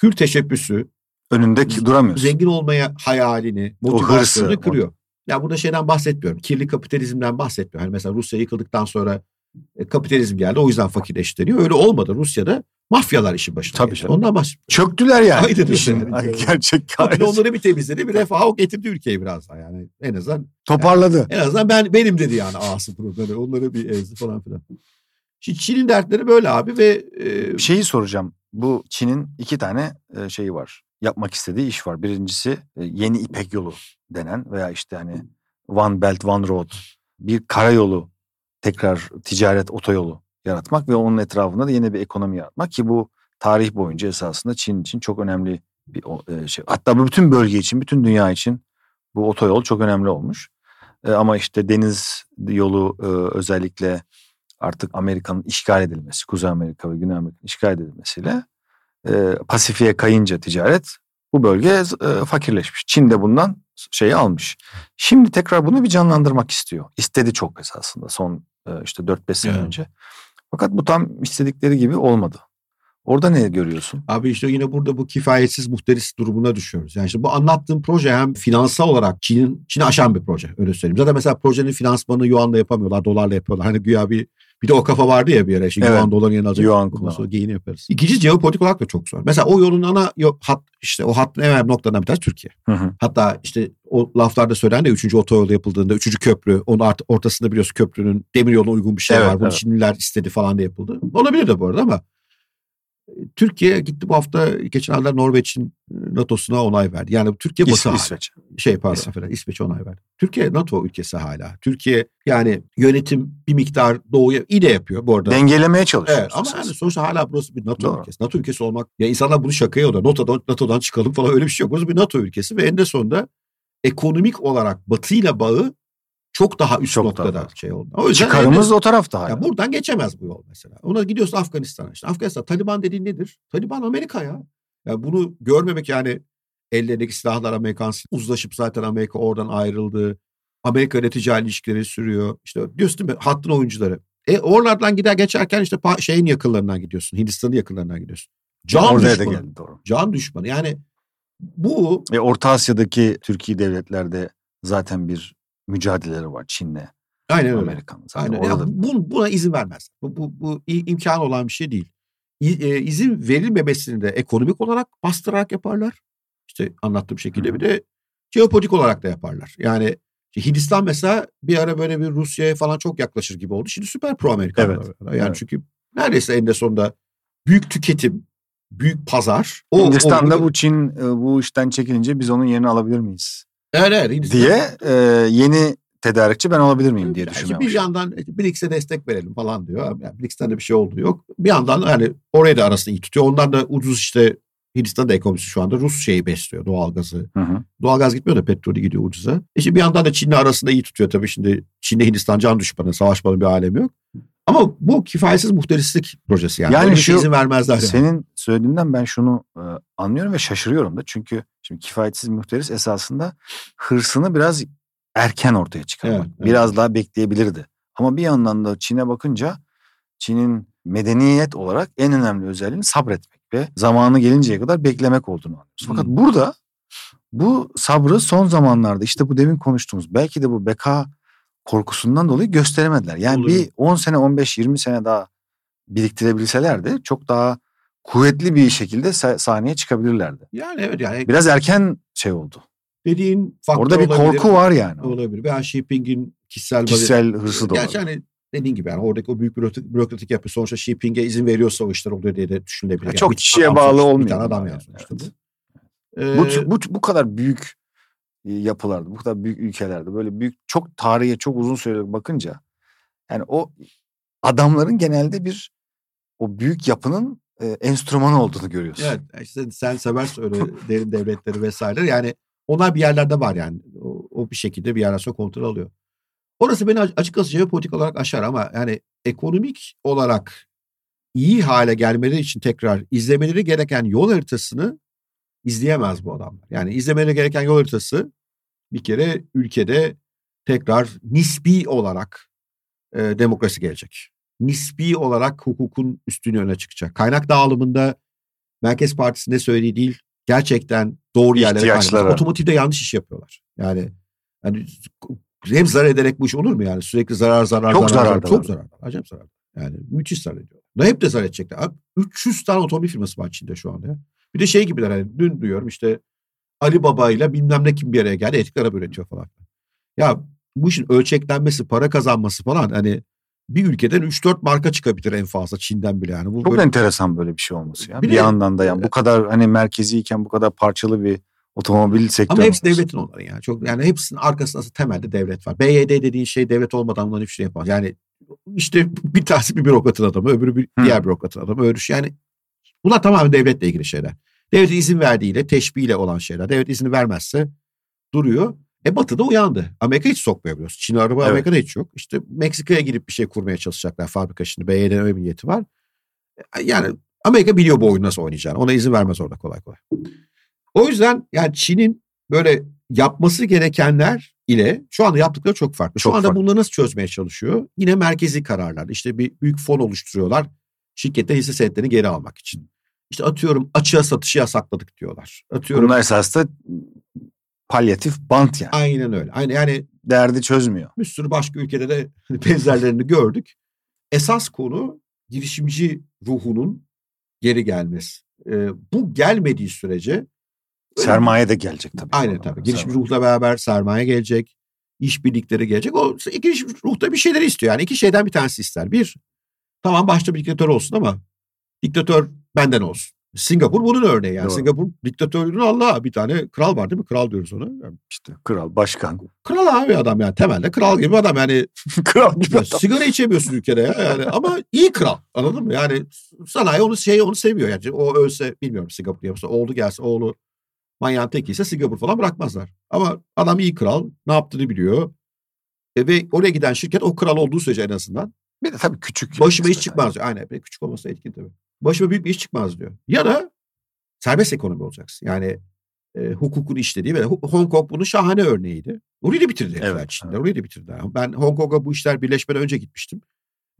hür teşebbüsü önünde duramıyorsun. Zengin olmaya hayalini, motivasyonunu kırıyor. Ya burada şeyden bahsetmiyorum. Kirli kapitalizmden bahsetmiyorum. Hani mesela Rusya yıkıldıktan sonra e, kapitalizm geldi o yüzden fakirleştiriyor. Öyle olmadı. Rusya'da mafyalar işin başında. Tabii geldi. Ondan baş... Çöktüler yani. Aynen işin. gerçek hikayesi. onları bir temizledi. Bir refah o getirdi ülkeyi biraz daha yani. En azından. Toparladı. Yani, en azından ben benim dedi yani ağası programı. Onları bir ezdi falan filan. Şimdi Çin'in dertleri böyle abi ve... E... Şeyi soracağım. Bu Çin'in iki tane şeyi var. Yapmak istediği iş var. Birincisi yeni İpek yolu denen veya işte hani One Belt One Road bir karayolu tekrar ticaret otoyolu yaratmak ve onun etrafında da yeni bir ekonomi yaratmak ki bu tarih boyunca esasında Çin için çok önemli bir şey. Hatta bu bütün bölge için, bütün dünya için bu otoyol çok önemli olmuş. Ama işte deniz yolu özellikle artık Amerika'nın işgal edilmesi, Kuzey Amerika ve Güney Amerika'nın işgal edilmesiyle Pasifik'e kayınca ticaret bu bölge fakirleşmiş. Çin de bundan şeyi almış. Şimdi tekrar bunu bir canlandırmak istiyor. İstedi çok esasında son işte 4-5 sene evet. önce. Fakat bu tam istedikleri gibi olmadı. Orada ne görüyorsun? Abi işte yine burada bu kifayetsiz muhteris durumuna düşüyoruz. Yani işte bu anlattığım proje hem finansal olarak Çin'in Çin'i aşan bir proje öyle söyleyeyim. Zaten mesela projenin finansmanını yuanla yapamıyorlar, dolarla yapıyorlar. Hani güya bir bir de o kafa vardı ya bir ara. Şimdi evet. yuan doların yerine alacak. Yuan sonra geyini yaparız. İkinci jeopolitik olarak da çok zor. Mesela o yolun ana hat işte o hattın en önemli noktalarından bir tanesi Türkiye. Hı hı. Hatta işte o laflarda söylenen de üçüncü otoyolu yapıldığında üçüncü köprü onun art, ortasında biliyorsun köprünün demir yoluna uygun bir şey evet, var. Bunu evet. Çinliler istedi falan da yapıldı. Olabilir de bu arada ama Türkiye gitti bu hafta geçen aylar Norveç'in e, NATO'suna onay verdi. Yani Türkiye İs, Batı İsveç. Şey pardon İsveç. affedersin onay verdi. Türkiye NATO ülkesi hala. Türkiye yani yönetim bir miktar doğuya iyi de yapıyor bu arada. Dengelemeye çalışıyor. Evet ama yani sonuçta hala burası bir NATO Doğru. ülkesi. NATO ülkesi olmak ya insanlar bunu şakaya oluyor. NATO'dan, NATO'dan çıkalım falan öyle bir şey yok. Burası bir NATO ülkesi ve en sonunda ekonomik olarak Batı ile bağı çok daha üst çok noktada daha. şey oldu. O yüzden Çıkarımız o tarafta. Ya buradan geçemez bu yol mesela. Ona gidiyorsun Afganistan'a. İşte Afganistan Taliban dediğin nedir? Taliban Amerika ya. Ya bunu görmemek yani ellerindeki silahlar Amerikan uzlaşıp zaten Amerika oradan ayrıldı. Amerika ile ticari ilişkileri sürüyor. İşte diyorsun değil mi? Hattın oyuncuları. E oralardan gider geçerken işte şeyin yakınlarından gidiyorsun. Hindistan'ın yakınlarından gidiyorsun. Can Oraya düşmanı. Da geldi, doğru. Can düşmanı. Yani bu... E, Orta Asya'daki Türkiye devletlerde zaten bir mücadeleleri var Çin'le. Aynen öyle. Amerikan. Aynen. Ya, bu, buna izin vermez. Bu, bu, bu imkan olan bir şey değil. İ, e, izin verilmemesini de ekonomik olarak bastırarak yaparlar. İşte anlattığım şekilde bir de jeopolitik olarak da yaparlar. Yani Hindistan mesela bir ara böyle bir Rusya'ya falan çok yaklaşır gibi oldu. Şimdi süper pro Amerikan. Evet. Yani evet. çünkü neredeyse en de sonunda büyük tüketim, büyük pazar. O, Hindistan'da o, bu Çin e, bu işten çekilince biz onun yerini alabilir miyiz? Evet, evet, diye e, yeni tedarikçi ben olabilir miyim diye düşünüyorum. Bir yandan BRICS'e destek verelim falan diyor. Yani BRICS'ten de bir şey olduğu yok. Bir yandan hani oraya da arasını iyi tutuyor. Ondan da ucuz işte Hindistan da ekonomisi şu anda Rus şeyi besliyor doğalgazı. Hı hı. Doğalgaz gitmiyor da petrolü gidiyor ucuza. İşte bir yandan da Çin'le arasında iyi tutuyor tabii şimdi. Çin'le Hindistan can düşmanı, savaşmanın bir alemi yok. Ama bu kifayetsiz muhterislik projesi yani. Yani şu izin vermezler. Senin yani. söylediğinden ben şunu e, anlıyorum ve şaşırıyorum da. Çünkü şimdi kifayetsiz muhteris esasında hırsını biraz erken ortaya çıkarmak. Evet, evet. Biraz daha bekleyebilirdi. Ama bir yandan da Çin'e bakınca Çin'in medeniyet olarak en önemli özelliğini sabretmek ve zamanı gelinceye kadar beklemek olduğunu anlıyoruz. Fakat hmm. burada bu sabrı son zamanlarda işte bu demin konuştuğumuz belki de bu beka korkusundan dolayı gösteremediler. Yani Olur. bir 10 sene 15 20 sene daha biriktirebilselerdi çok daha kuvvetli bir şekilde sahneye çıkabilirlerdi. Yani evet yani biraz erken şey oldu. Dediğin faktör Orada bir olabilir. korku var yani. Olabilir. Veya Xi Jinping'in kişisel kişisel hırsı da Gerçi hani dediğin gibi yani oradaki o büyük bürokratik, bürokratik yapı sonuçta Xi Jinping'e izin veriyorsa o işler oluyor diye de düşünülebilir. Yani çok kişiye bağlı olmuyor. Bir tane adam yani sonuçta evet. bu. Ee, bu, bu, bu kadar büyük yapılarda, bu kadar büyük ülkelerde böyle büyük çok tarihe çok uzun süre bakınca yani o adamların genelde bir o büyük yapının e, enstrümanı olduğunu görüyorsun. Evet işte sen seversin öyle derin devletleri vesaire yani onlar bir yerlerde var yani o, o bir şekilde bir yerden sonra kontrol alıyor. Orası beni açıkçası jeopolitik olarak aşar ama yani ekonomik olarak iyi hale gelmeleri için tekrar izlemeleri gereken yol haritasını izleyemez bu adamlar. Yani izlemeleri gereken yol haritası bir kere ülkede tekrar nispi olarak e, demokrasi gelecek. Nispi olarak hukukun üstünü öne çıkacak. Kaynak dağılımında Merkez Partisi ne söylediği değil gerçekten doğru yerlere Otomotivde yanlış iş yapıyorlar. Yani yani hem zarar ederek bu iş olur mu yani? Sürekli zarar zarar çok zarar. zarar çok zarar. Acayip zarar. Yani müthiş zarar ediyorlar. Da hep de zarar edecekler. Abi 300 tane otomobil firması var Çin'de şu anda. Bir de şey gibiler hani dün duyuyorum işte Ali Baba ile bilmem ne kim bir araya geldi etik araba üretiyor falan. Ya bu işin ölçeklenmesi, para kazanması falan hani bir ülkeden 3-4 marka çıkabilir en fazla Çin'den bile yani. Bu Çok böyle- enteresan böyle bir şey olması ya. Bir Bir, yandan da yani bu kadar hani merkeziyken bu kadar parçalı bir otomobil sektörü. Ama hepsi devletin onların yani. Çok yani hepsinin arkasında temelde devlet var. BYD dediğin şey devlet olmadan bunların hiçbir şey yapamaz. Yani işte bir tanesi bir bürokratın adamı, öbürü bir Hı. diğer bürokratın adamı. Öbürü şey- yani bunlar tamamen devletle ilgili şeyler. Devletin izin verdiğiyle, teşbihiyle olan şeyler. Devlet izni vermezse duruyor. E Batı da uyandı. Amerika hiç sokmuyor biliyorsun. Çin araba Evet. Amerika'da hiç yok. İşte Meksika'ya girip bir şey kurmaya çalışacaklar fabrika şimdi. BYD'nin öyle bir niyeti var. E, Yani Amerika biliyor bu oyunu nasıl oynayacağını. Ona izin vermez orada kolay kolay. O yüzden yani Çin'in böyle yapması gerekenler ile şu anda yaptıkları çok farklı. Şu Çok anda farklı. bunları nasıl çözmeye çalışıyor? Yine merkezi kararlar. İşte bir büyük fon oluşturuyorlar. Şirkette hisse senetlerini geri almak için. İşte atıyorum açığa satışı yasakladık diyorlar. Atıyorum Bunlar esas da palyatif bant yani. aynen öyle. Aynen yani Derdi çözmüyor. bir sürü başka ülkede de benzerlerini gördük. Esas konu girişimci ruhunun geri gelmesi. Ee, bu gelmediği sürece Sermaye de gelecek tabii. Aynen tabii. Girişimci sermaye. ruhla beraber sermaye gelecek. işbirlikleri gelecek. O girişimci ruhta bir şeyler istiyor. Yani iki şeyden bir tanesi ister. Bir, tamam başta bir diktatör olsun ama diktatör benden olsun. Singapur bunun örneği yani. Doğru. Singapur diktatörlüğünün Allah bir tane kral var değil mi? Kral diyoruz ona. Yani İşte kral, başkan. kral abi adam yani temelde kral gibi adam yani kral gibi adam. sigara içemiyorsun ülkede ya yani ama iyi kral anladın mı? Yani sanayi onu şey onu seviyor yani o ölse bilmiyorum Singapur yapsa oğlu gelse oğlu manyağın tekiyse Singapur falan bırakmazlar. Ama adam iyi kral ne yaptığını biliyor. E, ve oraya giden şirket o kral olduğu sürece en azından Bir de tabii küçük. başıma Mesela. çıkmaz diyor. Aynen küçük olması etkin tabii. Başıma büyük bir iş çıkmaz diyor. Ya da serbest ekonomi olacaksın. Yani e, hukukun işlediği ve Hong Kong bunun şahane örneğiydi. Orayı da bitirdi herifler Evet, evet. Orayı da bitirdi. Ben Hong Kong'a bu işler birleşmeden önce gitmiştim.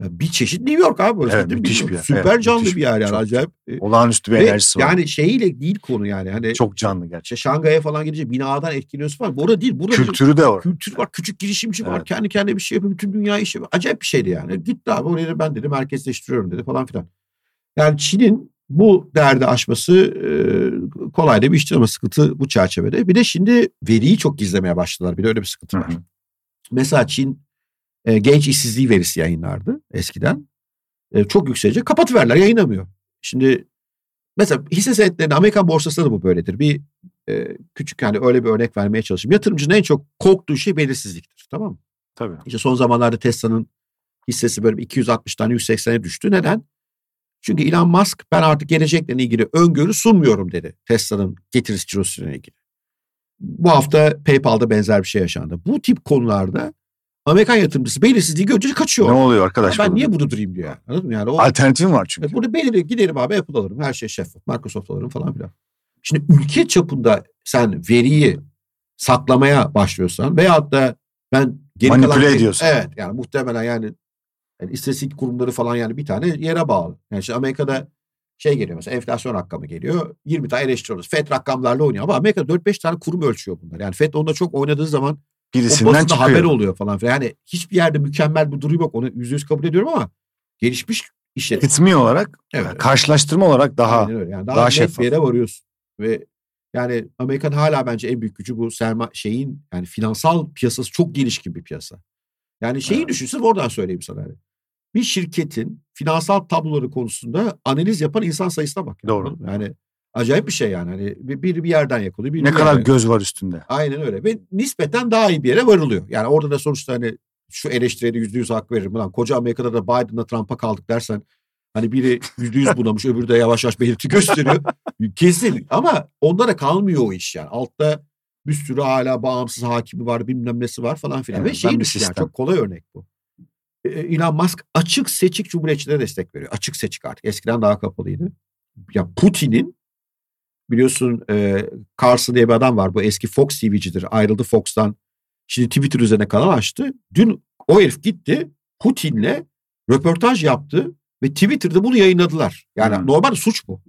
Ya Bir çeşit New York abi. Evet, değil müthiş bir yer. Süper Evet, canlı bir yer yani acayip. E, Olağanüstü bir ve enerjisi var. Yani şeyiyle değil konu yani. Hani Çok canlı gerçekten. işte Şangay'a falan gidince binadan etkileniyorsun falan. Burada değil. Burada Kültürü de var. kültür var. Küçük girişimci var. Evet. Kendi kendine bir şey yapıyor. Bütün dünya işi. Acayip bir şeydi yani. Gitti abi oraya ben dedi merkezleştiriyorum dedi falan filan. Yani Çin'in bu derdi aşması kolay da bir iştir ama sıkıntı bu çerçevede. Bir de şimdi veriyi çok gizlemeye başladılar. Bir de öyle bir sıkıntı Hı var. hı. Mesela Çin genç işsizliği verisi yayınlardı eskiden. Çok yükselecek. Kapatıverler yayınlamıyor. Şimdi mesela hisse senetlerinde Amerikan borsasında da bu böyledir. Bir küçük hani öyle bir örnek vermeye çalışayım. Yatırımcının en çok korktuğu şey belirsizliktir. Tamam mı? Tabii. İşte son zamanlarda Tesla'nın hissesi böyle bir 260'tan 180'e düştü. Neden? Çünkü Elon Musk ben artık gelecekle ilgili öngörü sunmuyorum dedi. Tesla'nın getirisi cirosuyla ilgili. Bu hafta PayPal'da benzer bir şey yaşandı. Bu tip konularda Amerikan yatırımcısı belirsizliği görünce kaçıyor. Ne oluyor arkadaş? ben burada? niye burada durayım diyor. Anladın mı? Yani o, Alternatifim var çünkü. burada belirli gidelim abi Apple alırım. Her şey şeffaf. Microsoft alırım falan filan. Şimdi ülke çapında sen veriyi saklamaya başlıyorsan veyahut da ben geri Manipüle kalan- ediyorsun. Evet yani muhtemelen yani, yani istatistik kurumları falan yani bir tane yere bağlı. Yani işte Amerika'da şey geliyor mesela enflasyon rakamı geliyor. 20 tane eleştiriyoruz. FED rakamlarla oynuyor ama Amerika'da 4-5 tane kurum ölçüyor bunlar. Yani FED onda çok oynadığı zaman Birisinden çıkıyor. haber oluyor falan filan. Yani hiçbir yerde mükemmel bir durum yok. Onu yüzde yüz kabul ediyorum ama gelişmiş işletme. İsmi olarak, Evet. karşılaştırma olarak daha öyle. Yani daha, daha şeffaf. bir yere varıyorsun. Ve yani Amerikan hala bence en büyük gücü bu serma şeyin yani finansal piyasası çok gelişkin bir piyasa. Yani şeyi Evet. düşünsün oradan söyleyeyim sana. Yani. Bir şirketin finansal tabloları konusunda analiz yapan insan sayısına bak. Yani, Doğru. Yani acayip bir şey yani. Hani bir, bir yerden yakalıyor. Bir ne bir kadar yerden- göz var üstünde. Aynen öyle. Ve nispeten daha iyi bir yere varılıyor. Yani orada da sonuçta hani şu eleştiriye de yüzde yüz hak veririm. Lan koca Amerika'da da Biden'la Trump'a kaldık dersen hani biri yüzde yüz bunamış öbürü de yavaş yavaş belirti gösteriyor. Kesin ama onlara kalmıyor o iş yani. Altta bir sürü hala bağımsız hakimi var bilmem nesi var falan filan. Evet, Ve şey bir düşün yani çok kolay örnek bu. Ee, Elon Musk açık seçik cumhuriyetçilere destek veriyor. Açık seçik artık. Eskiden daha kapalıydı. Ya Putin'in biliyorsun e, Carson diye bir adam var. Bu eski Fox TV'cidir. Ayrıldı Fox'tan. Şimdi Twitter üzerine kanal açtı. Dün o herif gitti Putin'le röportaj yaptı ve Twitter'da bunu yayınladılar. Yani Hmm. normal suç bu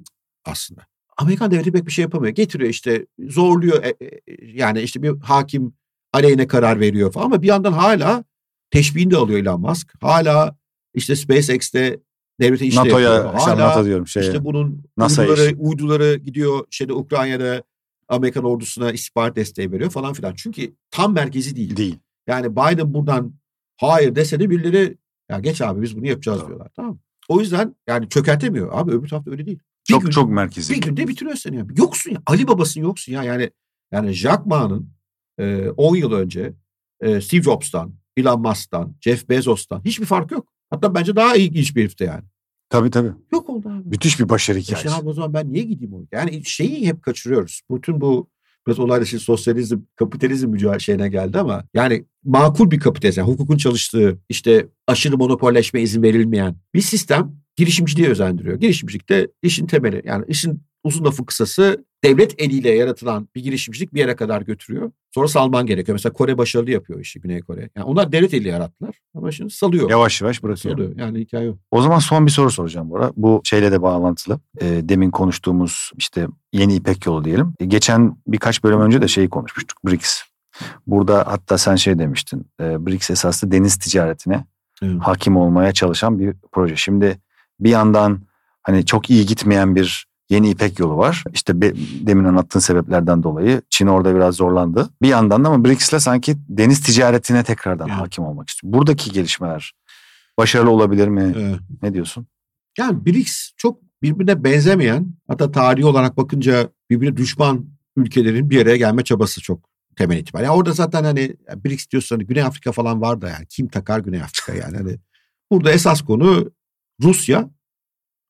aslında. Amerikan devleti pek bir şey yapamıyor. Getiriyor işte zorluyor e, e, yani işte bir hakim aleyhine karar veriyor falan ama bir yandan hala teşbihini de alıyor Elon Musk. Hala işte SpaceX'te devlete işte NATO'ya, yapıyor. işte Hala NATO diyorum şeye. işte bunun uyduları, işi. uyduları gidiyor şeyde Ukrayna'da Amerikan ordusuna istihbarat desteği veriyor falan filan. Çünkü tam merkezi değil. değil. Yani Biden buradan hayır dese de birileri Ya geç abi biz bunu yapacağız Doğru. diyorlar. Tamam? O yüzden yani çökertemiyor. Abi öbür tarafta öyle değil. Bir Çok gün- çok merkezi. bir günde bitiriyor seni. ya. Yoksun ya. Ali babasın yoksun ya. Yani yani Jack Ma'nın e, 10 yıl önce e, Steve Jobs'tan, Elon Musk'tan, Jeff Bezos'tan hiçbir fark yok. Hatta bence daha ilginç bir herifte yani. Tabii tabii. Yok oldu abi. Müthiş bir başarı hikayesi. abi o zaman ben niye gideyim oraya? Yani şeyi hep kaçırıyoruz. Bütün bu biraz olayla şimdi sosyalizm, kapitalizm mücadele şeyine geldi ama yani makul bir kapitalizm, yani hukukun çalıştığı, işte aşırı monopolleşme izin verilmeyen bir sistem girişimciliği özendiriyor. Girişimcilik de işin temeli. Yani işin uzun lafı kısası devlet eliyle yaratılan bir girişimcilik bir yere kadar götürüyor. Sonra salman gerekiyor. Mesela Kore başarılı yapıyor işi Güney Kore. Yani onlar devlet eliyle yarattılar ama şimdi salıyor. Yavaş yavaş bırakıyor. Salıyor. Yani hikaye o. O zaman son bir soru soracağım Bora. Bu şeyle de bağlantılı. E, demin konuştuğumuz işte yeni İpek yolu diyelim. E, geçen birkaç bölüm önce de şeyi konuşmuştuk. BRICS. Burada hatta sen şey demiştin. E, BRICS esaslı deniz ticaretine Evet. hakim olmaya çalışan bir proje. Şimdi bir yandan hani çok iyi gitmeyen bir yeni İpek yolu var. İşte be- demin anlattığın sebeplerden dolayı Çin orada biraz zorlandı. Bir yandan da ama BRICS'le sanki deniz ticaretine tekrardan Evet. hakim olmak istiyor. Buradaki gelişmeler başarılı olabilir mi? Evet. Ne diyorsun? Yani BRICS çok birbirine benzemeyen hatta tarihi olarak bakınca birbirine düşman ülkelerin bir araya gelme çabası çok temel itibariyle. Yani orada zaten hani BRICS diyorsan hani Güney Afrika falan var da yani kim takar Güney Afrika yani. Hani burada esas konu Rusya,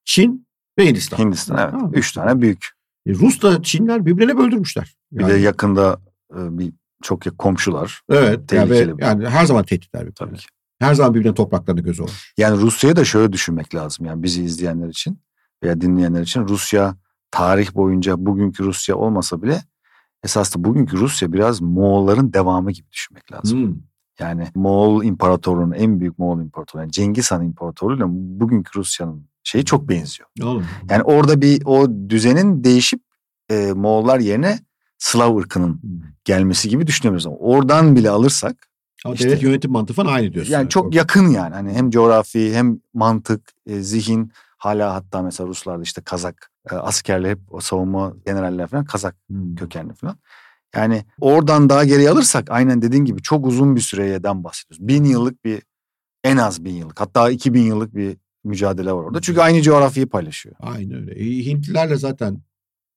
Çin ve Hindistan. Hindistan evet. Tamam. Üç tane büyük. E, Rus'la Çinler birbirine böldürmüşler. Bir Yani, de yakında e, bir çok komşular. evet yani, ve- tehlikeli bir- yani her zaman tehditler birbirine. Tabii ki. Her zaman birbirine topraklarını gözü olur. Yani Rusya'yı da şöyle düşünmek lazım. Yani bizi izleyenler için veya dinleyenler için Rusya tarih boyunca bugünkü Rusya olmasa bile esasında bugünkü Rusya biraz Moğolların devamı gibi düşünmek lazım. Hmm. Yani Moğol İmparatorluğu'nun en büyük Moğol İmparatorluğu yani Cengiz Han İmparatorluğu'yla bugünkü Rusya'nın şeyi çok benziyor. Oğlum. Yani orada bir o düzenin değişip e, Moğollar yerine Slav ırkının gelmesi gibi düşünemiyoruz. Ama oradan bile alırsak Ama İşte- devlet yönetim mantığı falan aynı diyorsun. yani çok yakın yani. Hani hem coğrafi hem mantık, e, zihin hala hatta mesela Ruslarda işte Kazak e, askerler hep o savunma generaller falan Kazak Hmm. kökenli falan. Yani oradan daha geriye alırsak aynen dediğin gibi çok uzun bir süreden bahsediyoruz. Bin yıllık bir en az bin yıllık hatta iki bin yıllık bir mücadele var orada. Çünkü aynı coğrafyayı paylaşıyor. Aynen öyle. E, Hintlilerle zaten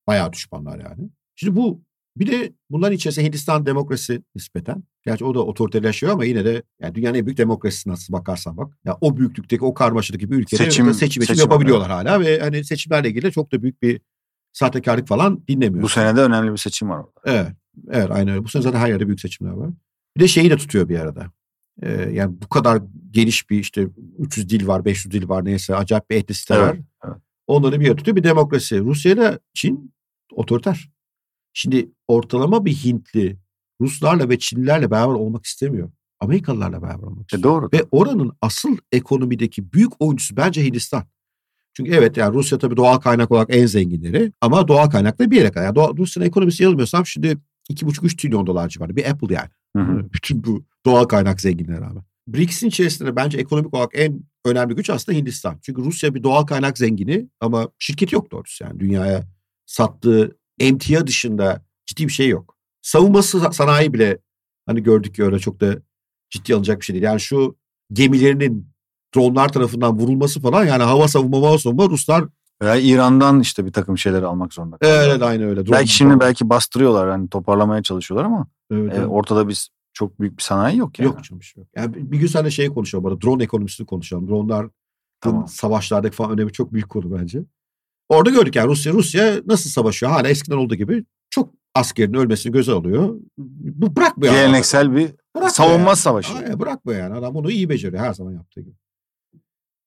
bayağı düşmanlar yani. Şimdi bu bir de bunların içerisinde Hindistan demokrasi nispeten. Gerçi o da otoriterleşiyor ama yine de yani dünyanın en büyük demokrasisi nasıl bakarsan bak. Ya o büyüklükteki o karmaşadaki bir ülkede Seçim- seçim, seçim, yapabiliyorlar hala ve hani seçimlerle ilgili çok da büyük bir sahtekarlık falan dinlemiyor. Bu senede önemli bir seçim var orada. Evet. Evet aynen öyle. Bu sene zaten her yerde büyük seçimler var. Bir de şeyi de tutuyor bir arada. Ee, yani bu kadar geniş bir işte 300 dil var, 500 dil var neyse acayip bir etnisite Evet, var. evet. Onları bir yere tutuyor. Bir demokrasi. Rusya ile Çin otoriter. Şimdi ortalama bir Hintli Ruslarla ve Çinlilerle beraber olmak istemiyor. Amerikalılarla beraber olmak E istiyor. doğru. Ve oranın asıl ekonomideki büyük oyuncusu bence Hindistan. Çünkü evet yani Rusya tabii doğal kaynak olarak en zenginleri ama doğal kaynakla bir yere kadar. Yani Rusya'nın ekonomisi yanılmıyorsam şimdi 2,5-3 trilyon dolar civarı bir Apple yani. Hı hı. Bütün bu doğal kaynak zenginliğine rağmen. BRICS'in içerisinde bence ekonomik olarak en önemli güç aslında Hindistan. Çünkü Rusya bir doğal kaynak zengini ama şirketi yok doğrusu yani dünyaya sattığı emtia dışında ciddi bir şey yok. Savunması sanayi bile hani gördük ki öyle çok da ciddi alınacak bir şey değil. Yani şu gemilerinin dronlar tarafından vurulması falan yani hava savunma hava savunma Ruslar Veya İran'dan işte bir takım şeyleri almak zorunda. kalıyorlar. evet aynı öyle. Drone Belki şimdi falan. belki bastırıyorlar hani toparlamaya çalışıyorlar ama Evet, evet. ortada biz çok büyük bir sanayi yok yani. Yok canım şey yok. Yani bir gün seninle şey konuşalım. Bana drone ekonomisini konuşalım. Dronlar Tamam. savaşlardaki falan önemi çok büyük konu bence. Orada gördük yani Rusya Rusya nasıl savaşıyor? Hala eskiden olduğu gibi çok askerin ölmesini göze alıyor. Bu bırakmıyor. Geleneksel bir Bırakmıyor savunma yani. savaşı. Aynen, bırakmıyor yani. Adam bunu iyi beceriyor her zaman yaptığı gibi.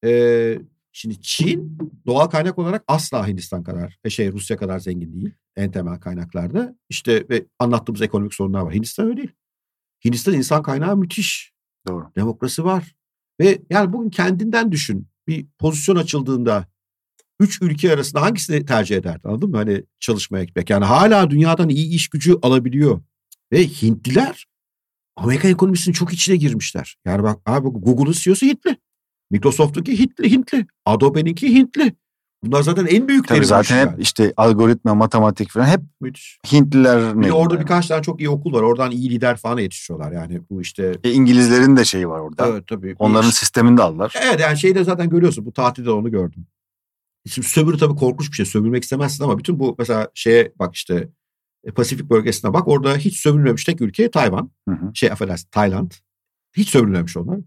Ee, şimdi Çin doğal kaynak olarak asla Hindistan kadar, e, şey Rusya kadar zengin değil. En temel kaynaklarda. İşte ve anlattığımız ekonomik sorunlar var. Hindistan öyle değil. Hindistan insan kaynağı müthiş. Doğru. Demokrasi var. Ve yani bugün kendinden düşün. Bir pozisyon açıldığında üç ülke arasında hangisini tercih ederdin anladın mı? Hani çalışmaya gitmek. Yani hala dünyadan iyi iş gücü alabiliyor. Ve Hintliler Amerikan ekonomisinin çok içine girmişler. Yani bak abi Google'un CEO'su Hintli. Microsoft'unki Hintli, Hintli. Adobe'ninki Hintli. Bunlar zaten en büyükleri. Tabii zaten hep işte algoritma, matematik falan hep Müthiş. Hintliler Bir de orada yani. birkaç tane çok iyi okul var. Oradan iyi lider falan yetişiyorlar. Yani bu işte E, İngilizlerin de şeyi var orada. evet tabii. Onların Bir- sistemini de aldılar. Evet yani şeyde zaten görüyorsun. Bu tatilde onu gördüm. Şimdi sömürü tabii korkunç bir şey. Sömürmek istemezsin ama bütün bu mesela şeye bak işte e, Pasifik bölgesine bak. Orada hiç sömürmemiş tek ülke Tayvan. Hı hı. Şey affedersin Tayland. Hiç sömürmemiş onlar.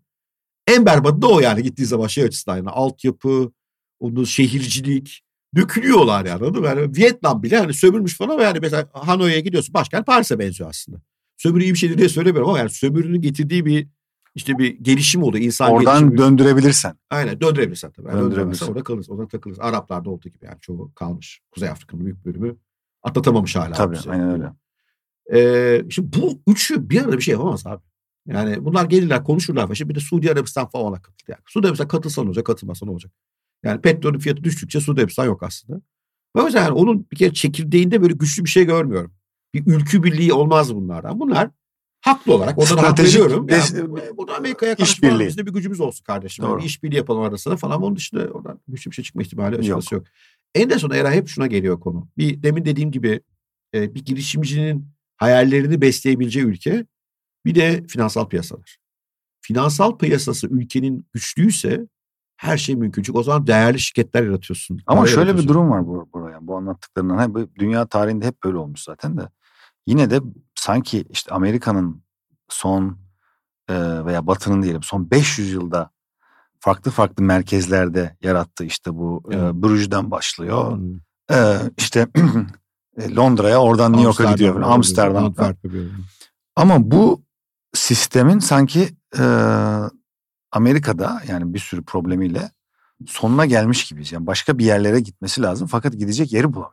En berbatı da o yani gittiği zaman şey açısından. Yani altyapı, onun şehircilik dökülüyorlar yani anladın mı? Yani Vietnam bile hani sömürmüş falan ama yani mesela Hanoi'ye gidiyorsun başkent Paris'e benziyor aslında. Sömürü iyi bir şey diye söylemiyorum ama yani sömürünün getirdiği bir işte bir gelişim oldu. insan Oradan gelişimi. döndürebilirsen. Aynen döndürebilirsen tabii. Yani Döndürebilirsen. orada kalırız. Orada takılırız. Araplarda olduğu gibi yani çoğu kalmış. Kuzey Afrika'nın büyük bölümü atlatamamış hala. Tabii bizi. aynen öyle. Ee, şimdi bu üçü bir arada bir şey yapamaz abi. Yani bunlar gelirler konuşurlar. Şimdi bir de Suudi Arabistan falan katıldı. Yani. Suudi Arabistan katılsa ne olacak katılmasa ne olacak? Yani petrolün fiyatı düştükçe Suudi Arabistan yok aslında. Ve o yüzden yani onun bir kere çekirdeğinde böyle güçlü bir şey görmüyorum. Bir ülkü birliği olmaz bunlardan. Bunlar haklı olarak hak Stratejik veriyorum. Yani, des- bu- burada Amerika'ya karşı falan bizim de bir gücümüz olsun kardeşim. Doğru. Yani bir işbirliği yapalım arasında falan. Onun dışında oradan güçlü bir şey çıkma ihtimali açıkçası yok. En son Era hep şuna geliyor konu. Bir demin dediğim gibi e, bir girişimcinin hayallerini besleyebileceği ülke bir de finansal piyasalar. Finansal piyasası ülkenin güçlüyse her şey mümkün. Çünkü o zaman değerli şirketler yaratıyorsun. Ama şöyle bir yaratıyorsun. durum var bu, buraya. Bu anlattıklarından bu dünya tarihinde hep böyle olmuş zaten de. Yine de sanki işte Amerika'nın son veya Batı'nın diyelim son 500 yılda farklı farklı merkezlerde yarattığı işte bu Evet. e, Brüj'den başlıyor. Hmm. E, işte Londra'ya oradan New York'a gidiyor. Amsterdam. bir- Ama bu sistemin sanki e, Amerika'da yani bir sürü problemiyle sonuna gelmiş gibiyiz. Yani başka bir yerlere gitmesi lazım fakat gidecek yeri bulamıyor.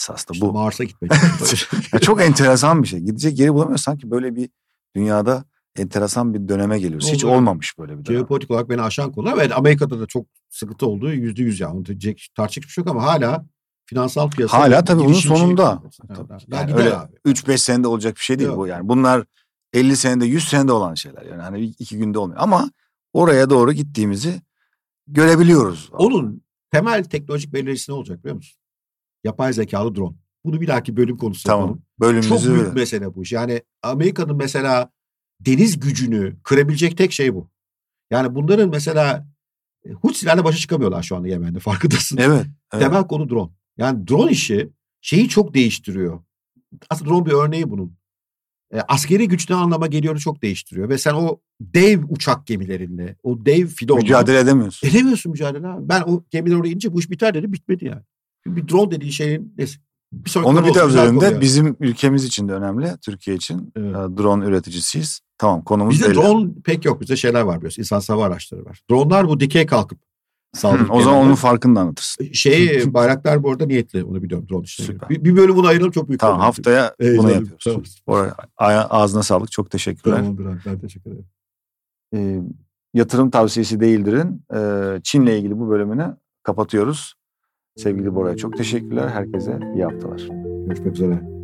Esasında İşte bu. Mars'a gitmek. Ya çok enteresan bir şey. Gidecek yeri bulamıyor. Sanki böyle bir dünyada enteresan bir döneme geliyoruz. Hiç Oldu. olmamış böyle bir dönem. Jeopolitik olarak beni aşan konular. Evet Amerika'da da çok sıkıntı olduğu yüzde yüz yani. Tartışacak bir şey yok ama hala finansal piyasa. Hala tabii bunun girişimci- sonunda. Evet, Tabii. Yani gider öyle abi. 3-5 senede olacak bir şey değil Yok. bu yani. Bunlar 50 senede 100 senede olan şeyler. Yani hani iki günde olmuyor. Ama oraya doğru gittiğimizi görebiliyoruz. Onun temel teknolojik belirleyicisi ne olacak biliyor musun? Yapay zekalı drone. Bunu bir dahaki bölüm konusu Tamam. yapalım. Bölümümüzü Çok büyük böyle. mesele bu. Yani Amerika'nın mesela deniz gücünü kırabilecek tek şey bu. Yani bunların mesela e, Hutsilerle başa çıkamıyorlar şu anda Yemen'de farkındasın. Evet. evet. Temel konu drone. Yani drone işi şeyi çok değiştiriyor. Aslında drone bir örneği bunun. E, askeri güç ne anlama geliyorunu çok değiştiriyor. Ve sen o dev uçak gemilerinle, o dev fidonla... Mücadele edemiyorsun. Edemiyorsun mücadele abi. Ben o gemiler oraya ince bu iş biter dedi bitmedi yani. Bir drone dediğin şeyin? Bir Onu bir konu üzerinde bizim ülkemiz için de önemli. Türkiye için Evet. drone üreticisiyiz. Tamam konumuz Bizde belli. drone pek yok. Bizde şeyler var biliyorsun. İnsan hava araçları var. Dronelar bu dikey kalkıp Hı, saldırı. o zaman onun farkını anlatırsın. Şey bayraklar bu arada niyetli. Onu biliyorum drone işine. Süper. Bir, bir bölüm bunu ayıralım çok büyük. Tamam haftaya Heyecanlı. bunu yapıyoruz. Tamam. Oraya, aya- ağzına sağlık. Çok teşekkürler. Tamamdır abi. Ben teşekkür ederim. E, yatırım tavsiyesi değildirin. E, Çin'le ilgili bu bölümünü kapatıyoruz. Sevgili Bora'ya çok teşekkürler. Herkese iyi haftalar. Görüşmek üzere.